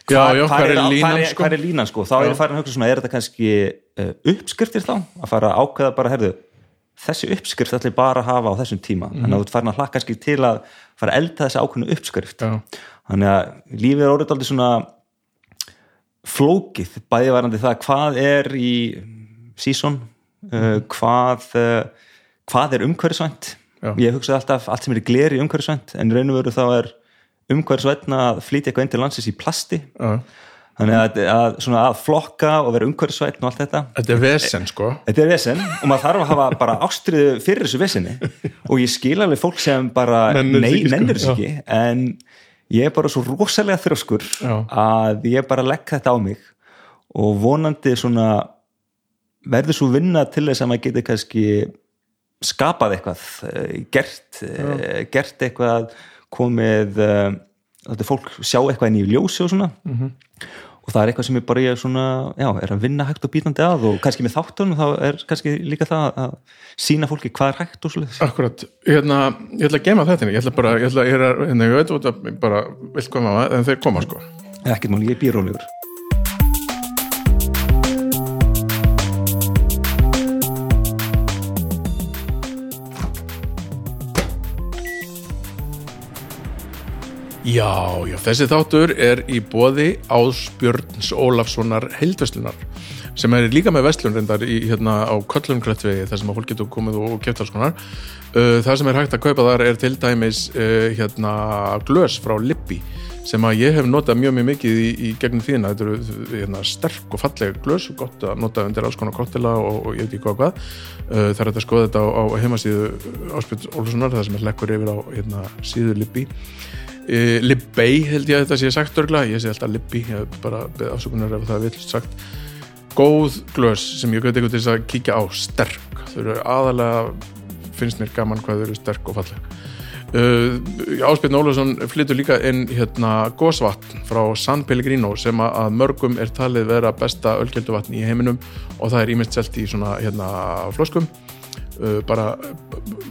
já, já, hvar, er línan, er, sko? er línan sko? Þá já. er farin að hugsa svona, er þetta kannski uh, uppskriftir þá, að fara að ákveða bara herðu, þessi uppskrift ætlir bara að hafa á þessum tíma, mm þannig að þú farin að hlaka kannski til að fara að elda þessi ákveðinu uppskrift þannig að lífið er orðið aldrei svona flókið, bæði varandi það hvað er í sísón uh, mm. hvað uh, hvað er umhverfisvænt. Ég hugsa alltaf allt sem er gleri umhverfisvænt en raun og veru þá er umhverfisvætna að flytja eitthvað inn til landsins í plasti. Uh. þannig að, að, að flokka og vera umhverfisvætna og allt þetta. Þetta er vesen sko. Þetta er vesen og maður þarf að hafa bara ástriðu fyrir þessu vesenni og ég skil alveg fólk sem bara nennir þessu ekki en ég er bara svo rosalega þrjóskur að ég bara legg þetta á mig og vonandi svona verður svo vinna til þess að maður getur kannski skapað eitthvað eh, gert, Já. gert eitthvað komið þetta fólk sjá eitthvað í ljósi og svona mm -hmm. Og það er eitthvað sem ég bara ég svona, já, er að vinna hægt og bítandi að og kannski með þáttunum þá er kannski líka það að sína fólki hvað er hægt og svona Akkurat, hérna, ég ætla að gema þetta ég ætla bara, ég ætla, ég er, hérna, ég veit út að bara vilt koma, en þeir koma sko. Ekkert mál, ég er býrólegur Já, já, þessi þáttur er í boði Ásbjörns Ólafssonar heildveslunar sem er líka með vestlun reyndar í, hérna á Köllumklettvegi þar sem að fólk getur komið og kæft alls konar. Uh, það sem er hægt að kaupa þar er til dæmis uh, hérna glös frá Lippi sem að ég hef notað mjög mjög mikið í, í gegnum þína, þetta eru hérna, sterk og falleg glös, gott að nota undir alls konar kottila og, og ég veit ekki hvað hvað. Uh, það er að skoða þetta á, á heimasíðu Áspjörn Olssonar, það sem er lekkur yfir á hérna, síðu Libby uh, Libbey held ég að þetta sé sagt örgla, ég sé alltaf Libby, ég hef bara afsökunar ef það er vilt sagt. Góð glös sem ég gæti eitthvað til að kíkja á, sterk. Þau eru aðalega finnst mér gaman hvað þau eru sterk og falleg. Uh, Áspiln Ólarsson flyttur líka inn hérna gósvatn frá San Pellegrino sem að mörgum er talið vera besta ölgelduvatn í heiminum og það er ímest selt í svona hérna flöskum. Uh, bara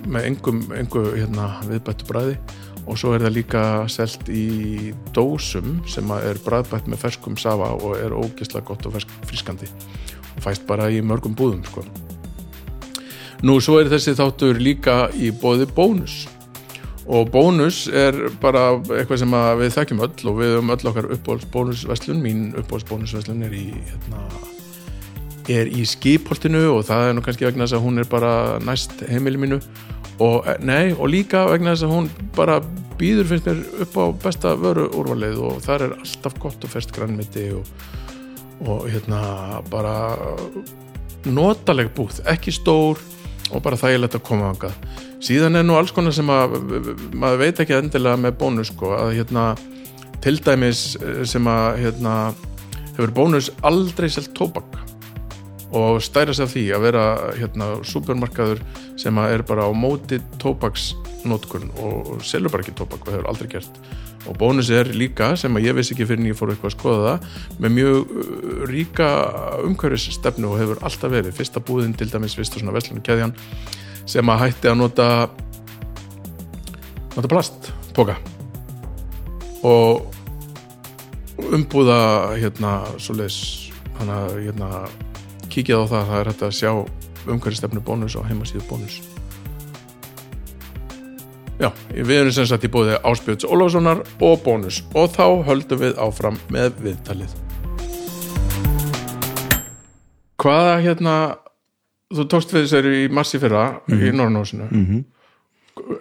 með engum, engu hérna viðbættu bræði og svo er það líka selt í dósum sem er bræðbætt með ferskum safa og er ógislega gott og friskandi og fæst bara í mörgum búðum sko. Nú svo er þessi þáttur líka í bóði bónus. Og bónus er bara eitthvað sem við þekkjum öll og við höfum öll okkar uppbóðsbónusveslun mín uppbóðsbónusveslun er í hérna, er í skipholtinu og það er nú kannski vegna þess að hún er bara næst heimili mínu. Og, nei, og líka vegna þess að hún bara býður finnst mér upp á besta vöru úrvalið og þar er alltaf gott og fest grannmiti og, og hérna bara notaleg búð, ekki stór og bara þægilegt að koma ángað síðan er nú alls konar sem að maður veit ekki endilega með bónus sko, að hérna til dæmis sem að hérna hefur bónus aldrei selt tóbak og stæra sig af því að vera hérna supermarkaður sem er bara á móti tóbaksnótkun og selur bara ekki tóbak og hefur aldrei gert. Og bónus er líka sem að ég vissi ekki fyrir en ég fór eitthvað að skoða það með mjög uh, ríka umhverfisstefnu og hefur alltaf verið. Fyrsta búðin til dæmis fyrsta svona vestlunum keðjan sem að hætti að nota nota plastpoka. Og umbúða hérna svo leiðis hérna kíkjað á það það er hægt að sjá umhverfisstefnu bónus og heimasíðu bónus Já, við erum sem sagt í bóði Áspjöts Ólafssonar og bónus og þá höldum við áfram með viðtalið Hvaða hérna þú tókst við þessari í massi fyrra mm -hmm. í mhm. Norrnósinu mm -hmm.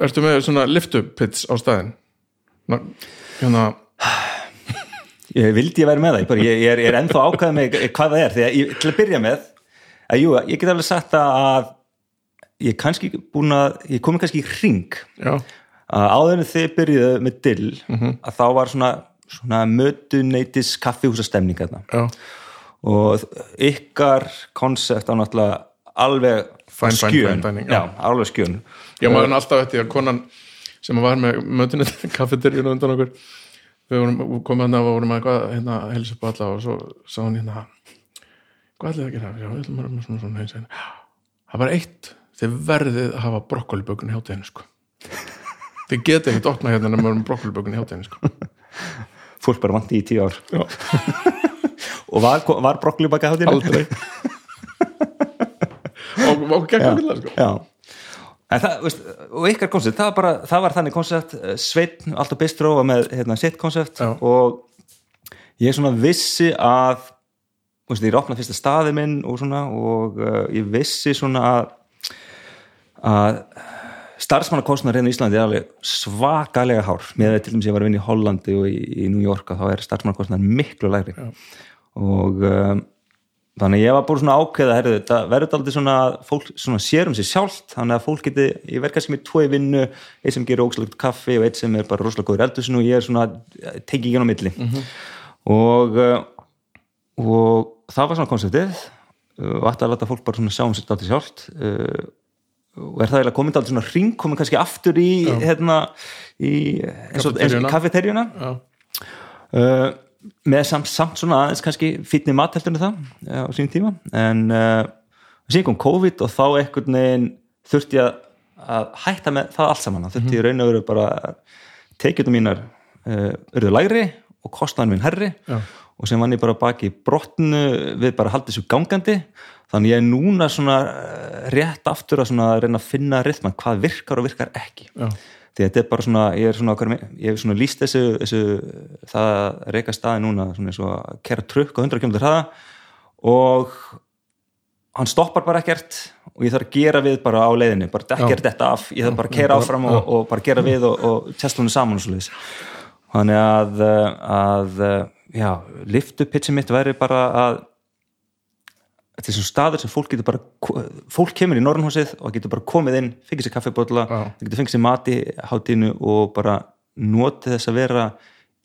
Ertu með svona lift-up-pits á staðin? Hérna Ég vildi ég væri með það, ég, ég er, er ennþá ákvæðið með hvað það er, því að ég, til að byrja með að jú, ég get alveg sagt að ég kannski búin að, ég komi kannski í ring Já. að áður en þið byrjuðu með dill, mm -hmm. að þá var svona, svona mötuneytis kaffihúsastemning aðna og ykkar konsept á náttúrulega alveg fæn, skjön. fæn, fæn, já, alveg skjön. Já, maður alltaf eftir að konan sem var með mötuneytis kaffeterjun undan okkur við vorum að það og vorum að hérna helsa upp alla og svo sá hann hérna hvað er það að gera? Já, við ætlum að vera svona svona heins það var eitt þið verðið að hafa brokkolibökun í hátteginu sko. þið getið ekkert opna hérna með brokkolibökun í hátteginu sko. fólk bara vandi í tíu ár og var, var brokkolibökun í hátteginu? aldrei og, og gegn vilja sko. já Það, veist, og ykkar koncept, það var, bara, það var þannig koncept. Eh, Sveitn, allt á bistró með hérna, sitt koncept og ég svona vissi að veist, ég opnað fyrsta staði minn og, svona, og uh, ég vissi svona að að starfsmannakostnar hérna í Íslandi er alveg svakalega hár. Með til dæmis ég var að vinna í Hollandi og í, í New York þá er starfsmannakostnar miklu lægri. Já. og um, þannig ég var búin svona ákveða herðu, þetta verður aldrei svona fólk svona sér um sig sjálft þannig að fólk geti, ég verð kannski með tvoi vinnu eitt sem gerur ógslagt kaffi og eitt sem er bara rosalega góður eldusinu og ég er svona tekið ekki á milli. Mm -hmm. og uh, og það var svona konseptið og ætti að leta fólk bara svona sjá um sig alltaf sjálft uh, og er það eiginlega komið alltaf svona ring komið kannski aftur í hérna, í kafeterjuna uh, með samt, samt svona aðeins kannski fítni matheltunni það ja, á sín tíma en uh, síðan kom COVID og þá ekkert neginn þurfti að, að hætta með það allt saman þurfti mm -hmm. raun og veru bara tekjum mínar uh, örðu lægri og kostnaðan minn herri Já. og sem vann ég bara baki brotnu við bara haldið svo gangandi þannig ég er núna svona eh, rétt aftur að reyna að finna rithman, hvað virkar og virkar ekki Já. Því þetta er bara svona ég er svona, ég er svona líst þessu, þessu það reyka staði núna svona eins og að kera trukk á 100 km hraða og hann stoppar bara ekkert og ég þarf að gera við bara á leiðinu bara ekkert þetta af, ég þarf bara að kera áfram og, og bara gera við og, og testlunum saman og svo leiðis þannig að, að já, liftupitsi mitt væri bara að þetta er svona staður sem fólk getur bara fólk kemur í Norrnhúsið og getur bara komið inn fengið sér kaffebotla, getur fengið sér mati hátinu og bara notið þess að vera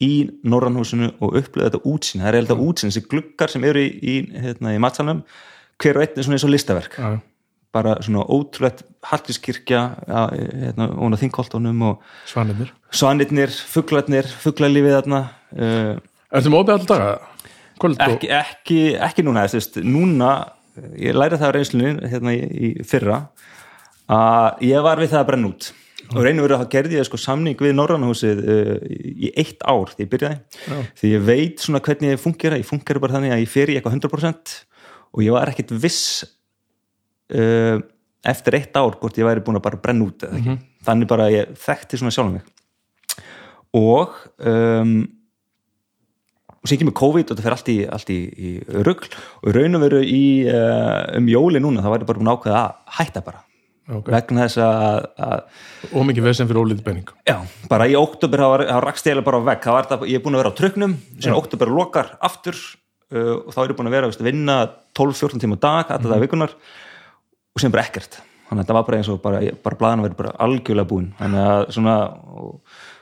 í Norrnhúsinu og upplöða þetta útsýn það er alltaf útsýn, þessi gluggar sem eru í, í, hérna, í matsalunum, hver og einn er svona eins og listaverk. Já. bara svona ótrúlegt hartiskirkja hérna, og þingkoltunum og svanirnir, svanirnir fugglarnir, fugglarlífið þarna uh, Er þetta með opið alltaf daga? Ekki, ekki, ekki núna þess, núna, ég læri það á reynslunni hérna í, í fyrra að ég var við það að brenna út og reynum verið að gerði ég sko samning við Norrannahúsið uh, í eitt ár því ég byrjaði, Já. því ég veit svona hvernig ég fungera, ég fungera bara þannig að ég fer í eitthvað 100% og ég var ekkit viss uh, eftir eitt ár hvort ég væri búin að bara brenna út mm -hmm. þannig bara ég þekkti svona sjálf mig og um og sér ekki með COVID og þetta fer allt í, allt í, í ruggl og raun og veru í uh, um jóli núna það væri bara búin ákveða að hætta bara. Okay. vegna þess að og mikið vesen fyrir ólítið benning já, bara í óttubur það rakst eða bara vekk, það var þetta, ég er búin að vera á tröknum sem óttubur lokar aftur uh, og þá er ég búin að vera að vinna 12-14 tíma dag, alltaf það mm. vikunar og sem bara ekkert. Þannig að það var bara eins og bara, bara blæðan vera bara algjörlega búin þannig að svona og,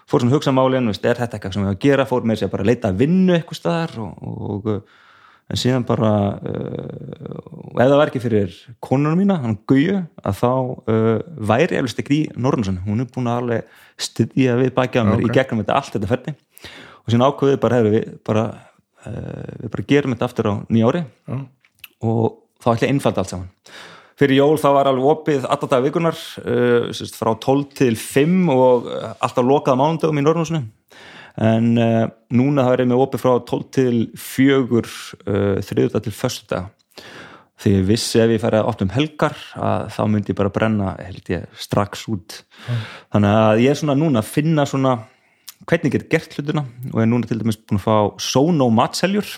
fór svona hugsamálinn, er þetta eitthvað sem við hafa að gera? Fór með þess að bara leita að vinna eitthvað staðar og, og en síðan bara uh, og var ekki fyrir konunum mína, hann Guju að þá uh, væri eflust ekki í Norrnarsson, hún er búin að alveg styðja við bakið á mér okay. í gegnum þetta allt þetta ferdi og síðan ákveðið bara hefur við bara uh, við bara gerum þetta aftur á nýjári og þá ætla ég einfalda allt saman fyrir jól þá var alveg opið alltaf dag vikunar uh, frá 12 til 5 og uh, alltaf lokað mánundagum í Norrnúsinu en uh, núna það er með opið frá 12 til 4 þriðdag til förstu dag því ég vissi ef ég færi að opna um helgar að þá myndi ég bara brenna held ég strax út. Mm. þannig að ég er svona núna að finna svona hvernig ég get gert hlutuna og ég er núna til dæmis búin að fá Sono matseljur.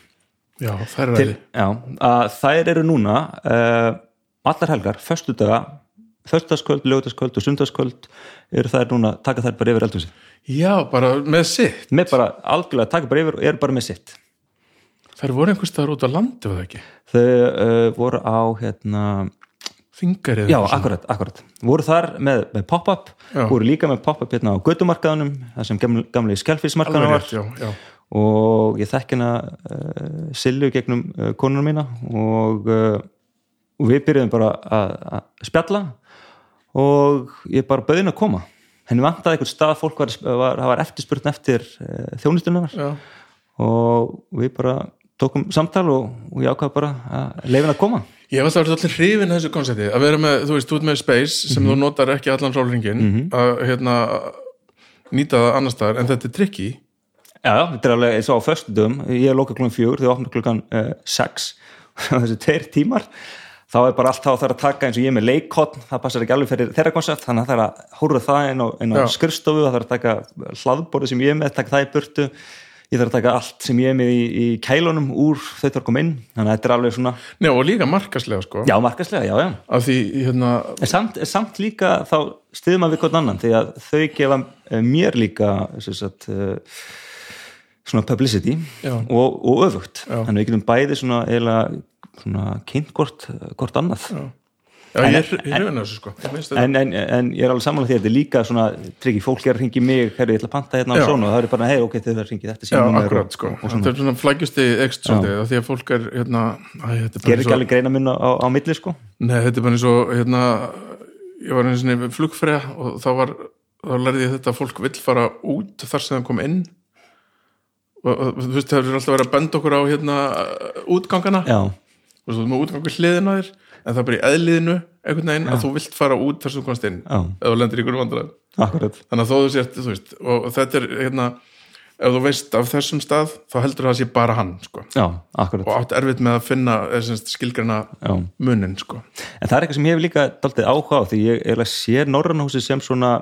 Já, þær eru það Þær eru núna uh, allar helgar, förstu daga förstaskvöld, lögutaskvöld og sundaskvöld eru þær núna, taka þær bara yfir eldhúsi Já, bara með sitt. Með bara algjörlega, taka bara yfir og eru bara með sitt. Þær voru einhvers staðar út á landu, eða ekki? Þau uh, voru á hérna Þingarið Já, akkurat, akkurat, voru þar með, með pop-up voru líka með pop-up hérna á gödumarkaðunum það sem gamli, gamli skelfísmarkaðunum var. já, já. og ég þekk hérna uh, Silju gegnum uh, konunum mína og og við byrjuðum bara að spjalla og ég bara bauðin að koma. Henni vantaði einhvern stað, fólk var, var, var eftirspurn eftir e, eh, þjónustunum og við bara tókum samtal og, og ég ákvaði bara að leifin að koma. Ég var alltaf allir hrifin þessu konsepti að vera með, þú veist, út með space sem mm -hmm. þú notar ekki allan rólringin mm -hmm. að hérna nýta það annar staðar en þetta er trikki Já, þetta er alveg eins og á förstum ég er lóka klukkan fjögur, þið opnar klukkan uh, sex. Þessu tveir tímar þá er bara allt þá að er að taka eins og ég með leikotn það passar ekki alveg fyrir þeirra koncept þannig að það er að hóra það inn á, á skurstofu það er að taka hlaðborði sem ég er með taka það í burtu, ég þarf að taka allt sem ég er með í, í kælunum úr þau þarf að koma inn, þannig að þetta er alveg svona Njá og líka markaslega sko. Já markaslega, já já. Því, hérna... en samt, samt líka þá stiðum maður við hvern annan því að þau gefa eh, mér líka sagt, eh, svona publicity og, og öfugt, já. þannig að við getum bæði svona eða svona kynnt hvort, hvort annað. Já, Já en, ég er hrifin að þessu sko. En, en, en ég er alveg samanlega því að þetta er líka svona tryggi, fólk er að ringi mig, herru ég ætla að panta hérna á svona og það er bara, hei ok, þau er að ringi þetta Já, akkurat sko, þetta er svona flægjusti ekst svolítið, því að fólk er hérna Gerir ekki alveg greina minna á, á milli sko? Nei, þetta er bara eins og hérna, ég var eins og nefnir flugfræða og þá var, þá lærði ég þetta að fólk vill fara út þar sem það kom inn. Og, og þú veist, það er alltaf verið að benda okkur á hérna útgangana. Já og þú erum útgangur hliðin á þér en það er bara í eðliðinu einhvern veginn Já. að þú vilt fara út þar sem þú komast inn eða þú lendir í einhverju vandræð þannig að þú sért, þú veist og þetta er, hérna, ef þú veist af þessum stað, þá heldur það að sé bara hann sko. Já, og átt erfitt með að finna skilgrana munin sko. En það er eitthvað sem ég hef líka daldið áhuga á því ég sé Norrannhúsi sem svona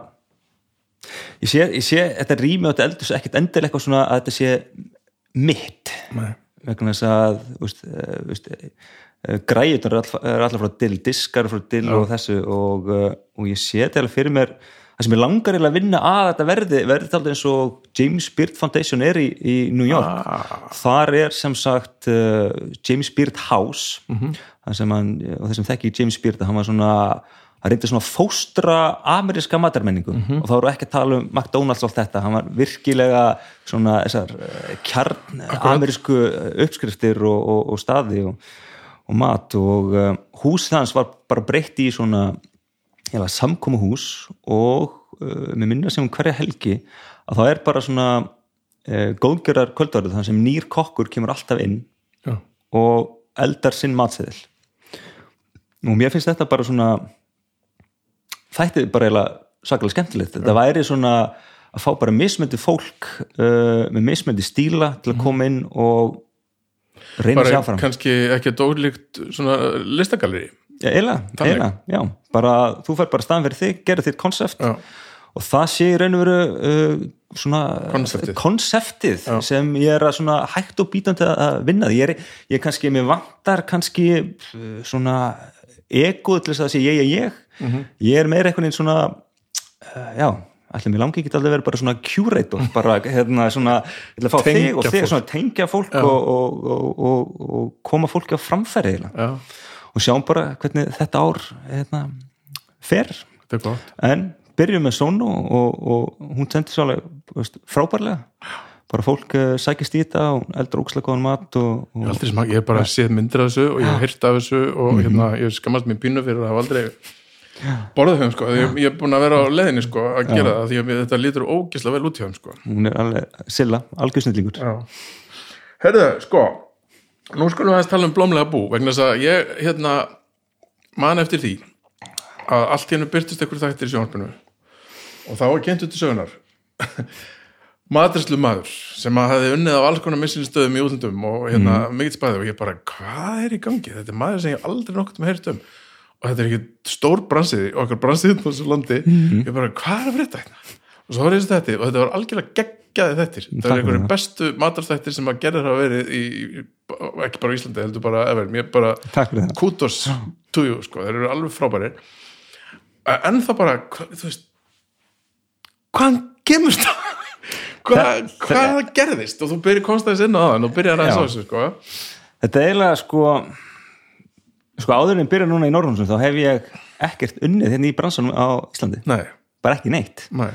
ég sé, ég sé þetta rými á þetta eldus ekkert endilega eitthvað svona að þetta sé mitt. Nei vegna þess að veist, eh, veist, eh, græðunar er alltaf frá dill, diskar frá dill og þessu og, eh, og ég sé þetta alveg fyrir mér það sem ég langar að vinna að þetta verði verði þetta eins og James Beard Foundation er í, í New York ah. þar er sem sagt uh, James Beard House mm -hmm. sem hann, og þessum þekki James Beard hann var svona, hann reyndi svona fóstra ameríska matarmenningu mm -hmm. og þá eru ekki að tala um McDonalds og allt þetta hann var virkilega svona þessar uh, kjarn amerísku uppskriftir og, og, og staði og, og mat og uh, hús þans var bara breytt í svona samkóma hús og uh, með minna sem um hverja helgi að það er bara svona uh, góðgjörar kvöldvarið þannig sem nýr kokkur kemur alltaf inn Já. og eldar sinn matseðil og mér finnst þetta bara svona þættið bara eiginlega sakalega skemmtilegt, þetta væri svona að fá bara mismöndi fólk uh, með mismöndi stíla til að mhm. koma inn og reyna sér áfram kannski ekki að dólíkt svona listagalleri Já, eila, eila, já, bara þú fær bara staðan fyrir þig, gerur þitt konsept og það sé í raun og veru uh, svona konseptið, sem ég er að svona hægt og bítandi að vinna. Ég er, ég er kannski, mér vantar kannski uh, svona egoð til þess að segja ég er ég mm -hmm. ég er meira einhvern veginn svona uh, já, allir mér langi ekki alltaf verið bara svona curator, bara hérna svona, að tengja og þig, svona tengja fólk og, og, og, og koma fólki á framfæri já. Og sjáum bara hvernig þetta ár hérna, fer. En byrjum með Sónu og, og hún sendir svo alveg frábærlega. Bara fólk uh, sækist í þetta og eldur ókslega góðan mat og, og ég, ég hef bara séð myndir af þessu og ég hef hirt af þessu og mm -hmm. hérna, ég skammast mér pínu fyrir að hafa aldrei borðið þeim sko, ég, ég hef búin að vera á leðinni sko að gera það því að þetta lítur ógislega vel út hjá þeim sko. Hún er alveg silla, algjörðsnillingur Herðu, sko nú skulum við að tala um blómlega bú vegna þess að ég hérna man eftir því að allt hérna byrtist ekkur þættir í sjónarpinu og þá var kent út í sögunar maturslu maður sem að hafi unnið á alls konar missinstöðum í útlundum og hérna mm. mikill spæði og ég bara hvað er í gangi, þetta er maður sem ég aldrei nokt með um og þetta er ekki stór bransið okkar bransið på þessu landi. Mm. ég bara hvað er að fyrir þetta hérna? Og svo var ég þessi þetta og þetta var algjörlega geggjaði þettir það er einhverju bestu matarþættir sem að gerður hafa verið í, ekki bara í Íslandi heldur bara ever, mér bara kudos to you, sko, þeir eru alveg frábæri en það bara þú veist hvaðan kemur það? Hvað, hvað gerðist? Og þú byrjir konstæðis inn á það og byrjar að þessu sko. þetta er eiginlega sko sko áður en byrja núna í Norrhúsum þá hef ég ekkert unnið hérna í bransanum á Íslandi Nei. bara ekki neitt Nei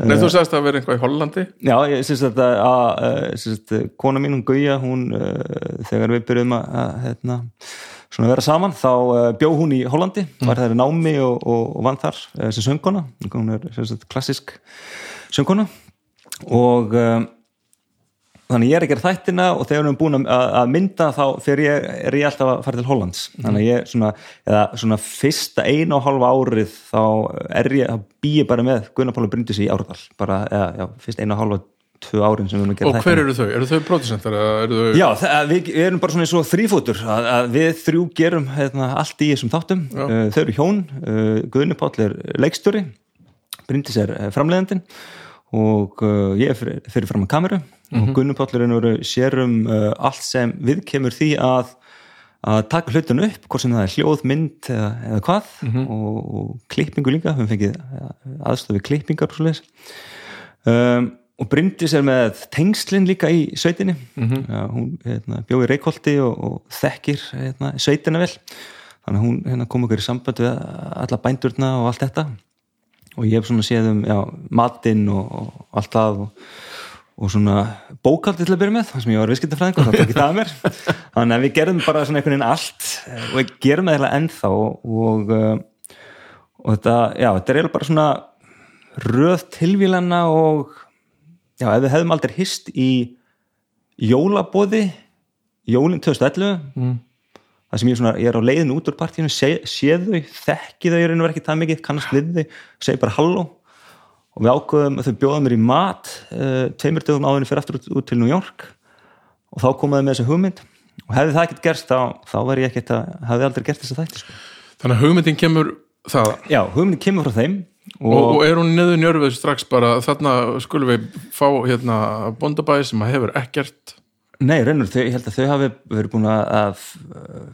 Nei, þú sagðist að vera einhvað í Hollandi? Já, ég syns að, að, að, að kona mín, hún Gauja, hún uh, þegar við byrjuðum að hérna, vera saman, þá bjóð hún í Hollandi, mm. var þær í námi og, og, og vann þar sem söngkona hún er klassisk söngkona og þannig ég er að gera þættina og þegar við erum búin að, að mynda þá ég, er ég alltaf að fara til Hollands þannig að ég svona, eða svona fyrsta einu og halva árið þá er ég, þá bý ég bara með Gunnar Pála Bryndis í Árdal bara, eða, já, fyrst einu og halva tvö árin sem við erum að gera þættina Og hver eru þau? Eru þau pródusentar? Þau... Já, við, við erum bara svona eins og þrýfótur að, að við þrjú gerum hefna, allt í þessum þáttum já. Uh, þau eru hjón, uh, Gunnar Pála er leikstöri Bryndis er uh, og ég er fyrir, fyrir fram að kameru. Mm -hmm. og Gunnupállurinn voru sérum uh, allt sem við kemur því að að taka hlutun upp, hvort sem það er hljóð, mynd eða, eða hvað. Mm -hmm. og, og klippingu líka, við fengið aðstofi klippingar og svo um, og Bryndis er með tengslinn líka í sveitinni. Mm -hmm. ja, hún hérna, bjóði Reykjóldi og, og þekkir hérna, sveitina vel. Þannig að hún hérna, kom okkur í samband við alla bændurna og allt þetta og ég hef svona séð um já, matinn og, og allt það og og svona bókaldi til að byrja með það sem ég var viðskiptafræðing og það tók ekki það að mér þannig að við gerðum bara svona einhvern veginn allt og við gerum það eiginlega ennþá og, og þetta, já, þetta er eiginlega bara svona röð tilvílana og já, ef við hefðum aldrei hist í jólabóði jólinn 2011 mm. Það sem ég, svona, ég er á leiðin út úr partíinu sé, sé þau, þekki þau, ég er einhver ekki það mikið kannast við þau, segi bara halló og við ákveðum að þau bjóða mér í mat uh, tveimur dögum áðurinn fyrir aftur út, út til New York og þá komaði með þessu hugmynd og hefði það ekkert gerst þá, þá væri ég ekkert að, hefði aldrei gert þess að þætti sko. Þannig að hugmyndin kemur það? Já, hugmyndin kemur frá þeim Og, og, og er hún niður njörfið strax bara þarna skulum við fá hérna bondabæði sem hefur ekkert Nei, reynur, þau, ég held að þau hafi verið búin að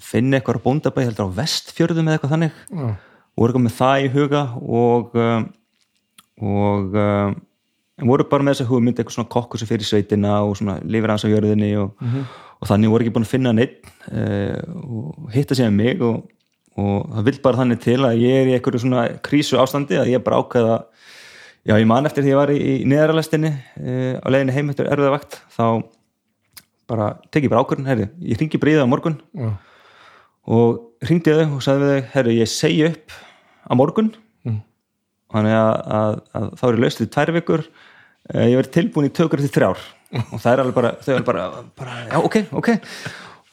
finna eitthvað bondabæði, ég held að á vestfjörðum eða eitthvað þannig Já. og voru komið það í huga og um, og um, voru bara með þessa hugmynd eitthvað svona kokkur sem fyrir sveitina og svona lifir hans á jörðinni og, mm -hmm. og þannig voru ekki búin að finna neitt uh, og hitta sér mig og, og það vil bara þannig til að ég er í einhverju svona krísu ástandi að ég bara ákveða já ég man eftir því ég var í, í neðaralestinni uh, á leiðinni heim eftir erfiðavakt þá bara tekið bara ákvörðin, herri, ég ringi bríðið á morgun. Já. og ringdi þau og sagði við þau, herri, ég segi upp á morgun. Mm. þannig að, að, að þá er ég laust í tvær vikur. Eh, ég verði tilbúin í tökur til þrjár. Og það er alveg bara, þau er bara, bara já, ok, ok.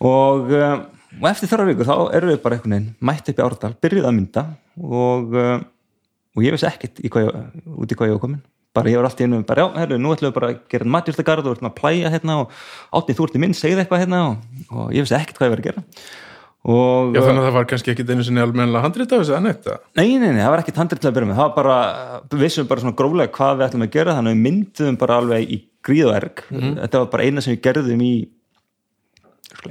Og, eh, og eftir þrjár vikur þá erum við bara einhvern veginn mætt upp í árdal, byrjuð að mynda. Og, eh, og ég veist ekkert í hvað út í hvað ég var komin bara ég var alltaf innum, bara já, herru, nú ætlum við bara að gera matjúrstagarð og við ætlum að plæja hérna og átnið þú ert í minn, segð eitthvað hérna og, og ég veist ekkert hvað ég var að gera. Og, Já, þannig að það var kannski ekkit einu sinni almenna handrit af þessu annetta? Nei, nei, nei, það var ekkit handrit til að byrja með, það var bara við vissum bara svona gróflega hvað við ætlum að gera þannig að við myndum bara alveg í gríðverk mm -hmm. þetta var bara eina sem við gerðum í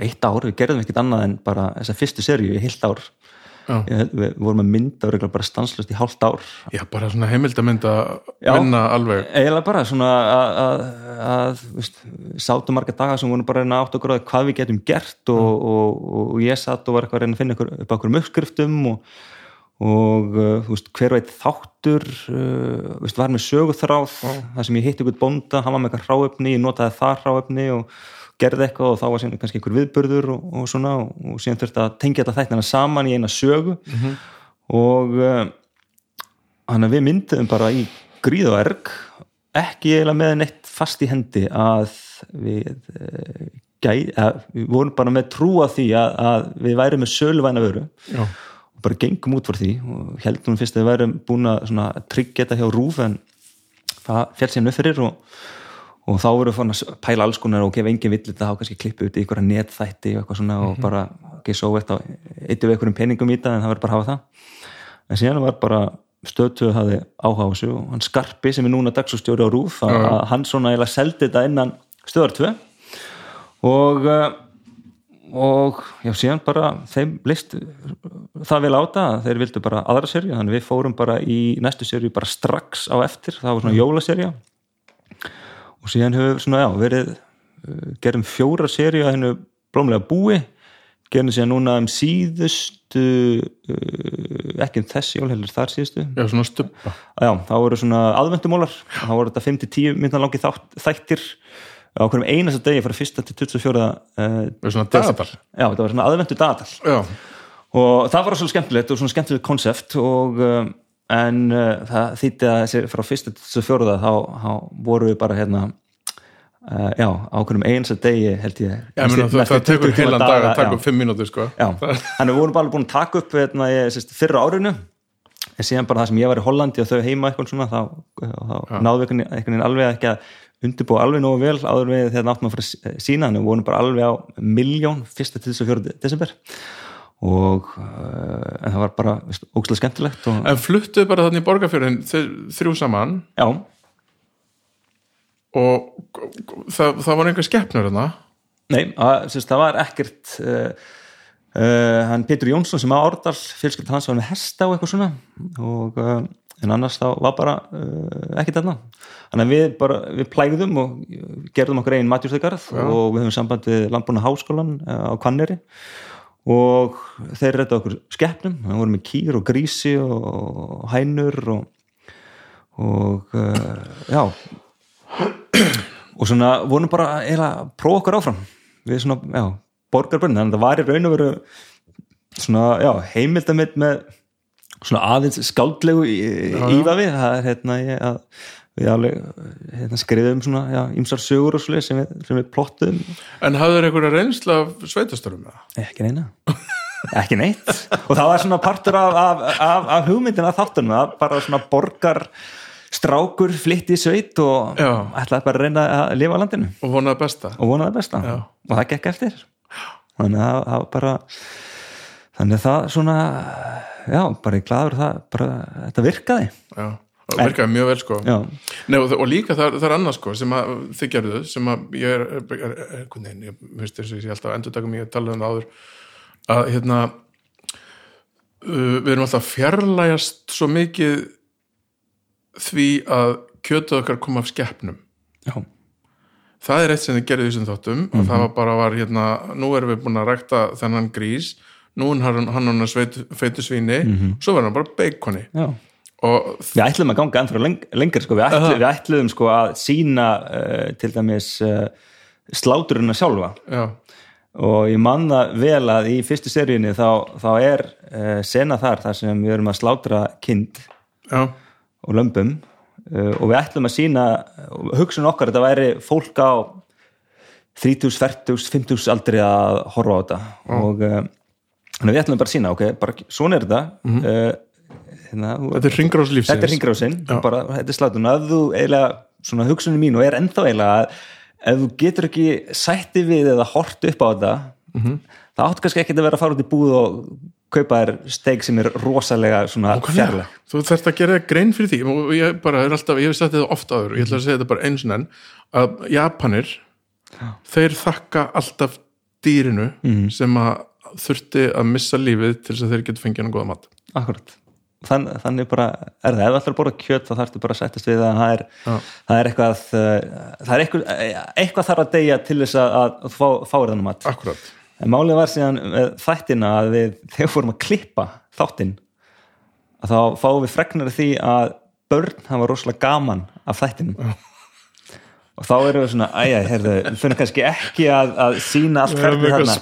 eitt ár, við gerðum ekkit annað en bara þessa fyrstu serju í heilt ár ég, við vorum að mynda og bara stanslust í hálft ár Já, bara svona heimildamynda vinna alveg Eða bara svona að sátum marga daga sem vorum bara að átt okkur að hvað við getum gert og, mm. og, og, og ég satt og var eitthvað að reyna að finna upp okkur um uppskriftum og og uh, veist, hver veit þáttur uh, veist, var með söguþráð mm. þar sem ég hitti ykkur bónda, hann var með eitthvað hráöfni ég notaði það hráöfni og gerði eitthvað og þá var síðan kannski einhver viðbörður og, og svona og síðan þurfti að tengja þetta þættina saman í eina sögu mm -hmm. og hann uh, að við myndum bara í gríð og erg ekki eiginlega með neitt fast í hendi að við uh, gæ, að við vorum bara með trú að því að, að við værum með söluvæna vöru Já. og bara gengum út fyrir því og heldum fyrst að við værum búin að tryggja þetta hjá rúf en það fjall sér nöfðurir og og þá voru við að pæla alls konar og gefa engin villit að hafa kannski klippu út í einhverja netþætti og eitthvað svona mm -hmm. og mhm. bara ekki svo eftir að eittu við einhverjum peningum í það en það verður bara að hafa það en síðan var bara stöðtöðu hafi áhuga á þessu og hann Skarpi sem er núna dagsústjóri á Rúf að mm -hmm. hann svona eða seldi þetta innan stöðar 2 og eh, og já síðan bara þeim list það vil áta að þeir vildu bara aðra serju þannig við fórum bara í næstu serju bara strax á eftir, það var svona jólaserja og síðan hefur svona, já, verið uh, gerum fjóra séri að hennu blómlega búi gerum síðan núna um síðustu uh, ekki um þessi jól heldur þar síðustu Já, svona stuppa Já, þá voru svona aðvendumólar þá voru þetta 5-10 minna langi þættir á hverjum einasta degi frá 1. til 24. Uh, svona dagatal Já, þetta var svona aðvendu dagatal Já. og það var svona skemmtilegt og svona skemmtilegt konsept og um, en uh, það þýtti að frá fyrstu til fjóruða þá, þá voru við bara hérna uh, já, ákveðum eins að degi held ég. Já, mena, það, það tekur heilan dag að taka upp fimm mínútur sko. þannig við vorum bara búin að taka upp hérna, ég, fyrra árinu. En síðan bara það sem ég var í Hollandi og þau heima eitthvað svona þá, þá náðu einhvern veginn alveg ekki að undirbúa alveg nógu vel áður við þegar náttum að fara sína þannig við vorum bara alveg á miljón fyrsta til þess að fjóruði desember. og uh, það var bara ógstilega skemmtilegt og... En fluttuðu bara þannig í borgarfjörðin þrjú saman? Já. Og það, það var einhver skeppnur þarna? Nei, að, syns, það var ekkert uh, uh, hann Petur Jónsson sem að Árdal fylgskilt hans var með hesta og eitthvað svona. Og en annars þá var bara ekkert þarna. Þannig að við bara, við plægðum og gerðum okkur einn matjúrstegarð og við höfum samband við Landbúna háskólan á Kvanneri og þeir rætti okkur skeppnum það voru með kýr og grísi og hænur og, og uh, já. Og svona vorum bara að prófa okkur áfram. Við svona, já, borgarbörn þannig að það var í raun og veru svona, já, heimildamitt með svona aðeins skáldlegu ífavi, það er hérna ég að við alveg hérna, skriðum svona, já, ymsar sögur og svolítið sem, sem við plottum En hafðu þeir einhverja reynsla af sveitastörum? Ekki neina. Ekki neitt. Og það var svona partur af, af, af, af hugmyndin af þáttunum að bara svona borgar strákur flytt í sveit og já. ætlaði bara að reyna að lifa á landinu. Og vonaði besta. Og vonaði besta. Já. og það gekk eftir. Þannig að það bara þannig að það svona já, bara ég gladur það bara, þetta virkaði. Já það virkaði mjög vel sko. Nei, og, og líka það, það er annað sko sem að þið gerðu sem að ég er, er, er, er nein, ég veist þess að ég alltaf endur taka mig að tala um það áður að hérna uh, við erum alltaf fjarlægast svo mikið því að kjötuð okkar kom af skeppnum já, það er eitt sem þið gerði þessum þáttum mm -hmm. það var bara var hérna, nú erum við búin að rækta þennan grís, nú hann hann hann feitu svíni mm -hmm. svo verður hann bara beikoni já Við ætlum að ganga leng lengur sko. við, ætlum, við ætlum sko að sína uh, til dæmis uh, sláturina sjálfa Já. og ég manna vel að í fyrstu seríunni þá, þá er uh, sena þar þar sem við erum að slátra kind Já. og lömpum og við ætlum að sína hugsun okkar að þetta væri fólk á 30, 40, 50 aldrei að horfa á þetta Já. og við ætlum bara að sína ok, bara svona er þetta mm -hmm hérna, þetta er ringgrás lífsins. Þetta er ringgrásinn, bara þetta er slatun og ef þú eiginlega, svona hugsunum mín og er ennþá eiginlega að ef þú getur ekki sætti við eða hort upp á þetta mm -hmm. það áttu kannski ekki að vera að fara út í búð og kaupa þér steik sem er rosalega svona fjarlag þú þarfst að gera grein fyrir því. Og ég bara er alltaf, ég hef sagt þetta ofta aður og ég ætla að segja þetta bara eins og enn að Japanir Já. þeir þakka alltaf dýrinu mm. sem að þurfti að missa lífið til þess að þeir getur fengið hann góða mat. Akkurat þann, þannig bara er það, ef þú ætlar að bóra kjöt þá þarfst þú bara að sættast við að það er, það er eitthvað það er eitthvað, eitthvað þarf að deyja til þess að þú fá, fáir þannig mat. Akkurat. en málið var síðan þættina að við, þegar við fórum að klippa þáttinn að þá fáum við fregnari því að börn hafa rosalega gaman af þættinum. Já. og þá erum við svona, æja, heyrðu við finnum kannski ekki að, að sína allt hvernig þarna.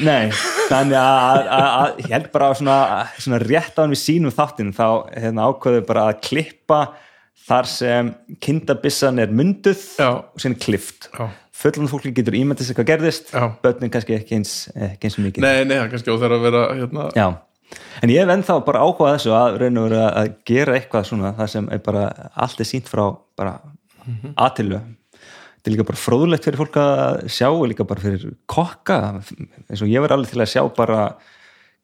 Nei, þannig að, ég held bara svona, svona rétt á hann við sínum þáttin þá hérna, ákveðu bara að klippa þar sem kindabissan er munduð Já. og sen klift fullan fólki getur ímæntið sér hvað gerðist börnin kannski ekki eins, ekki eins mikið Nei, nei, kannski á þeirra að vera hérna. Já, en ég hef ennþá bara áhugað þessu að reyna að, gera eitthvað svona það sem er bara allt er sínt frá bara mm -hmm. aðtilu þetta er líka bara fróðlegt fyrir fólk að sjá og líka bara fyrir kokka. Eins og ég verði alveg til að sjá bara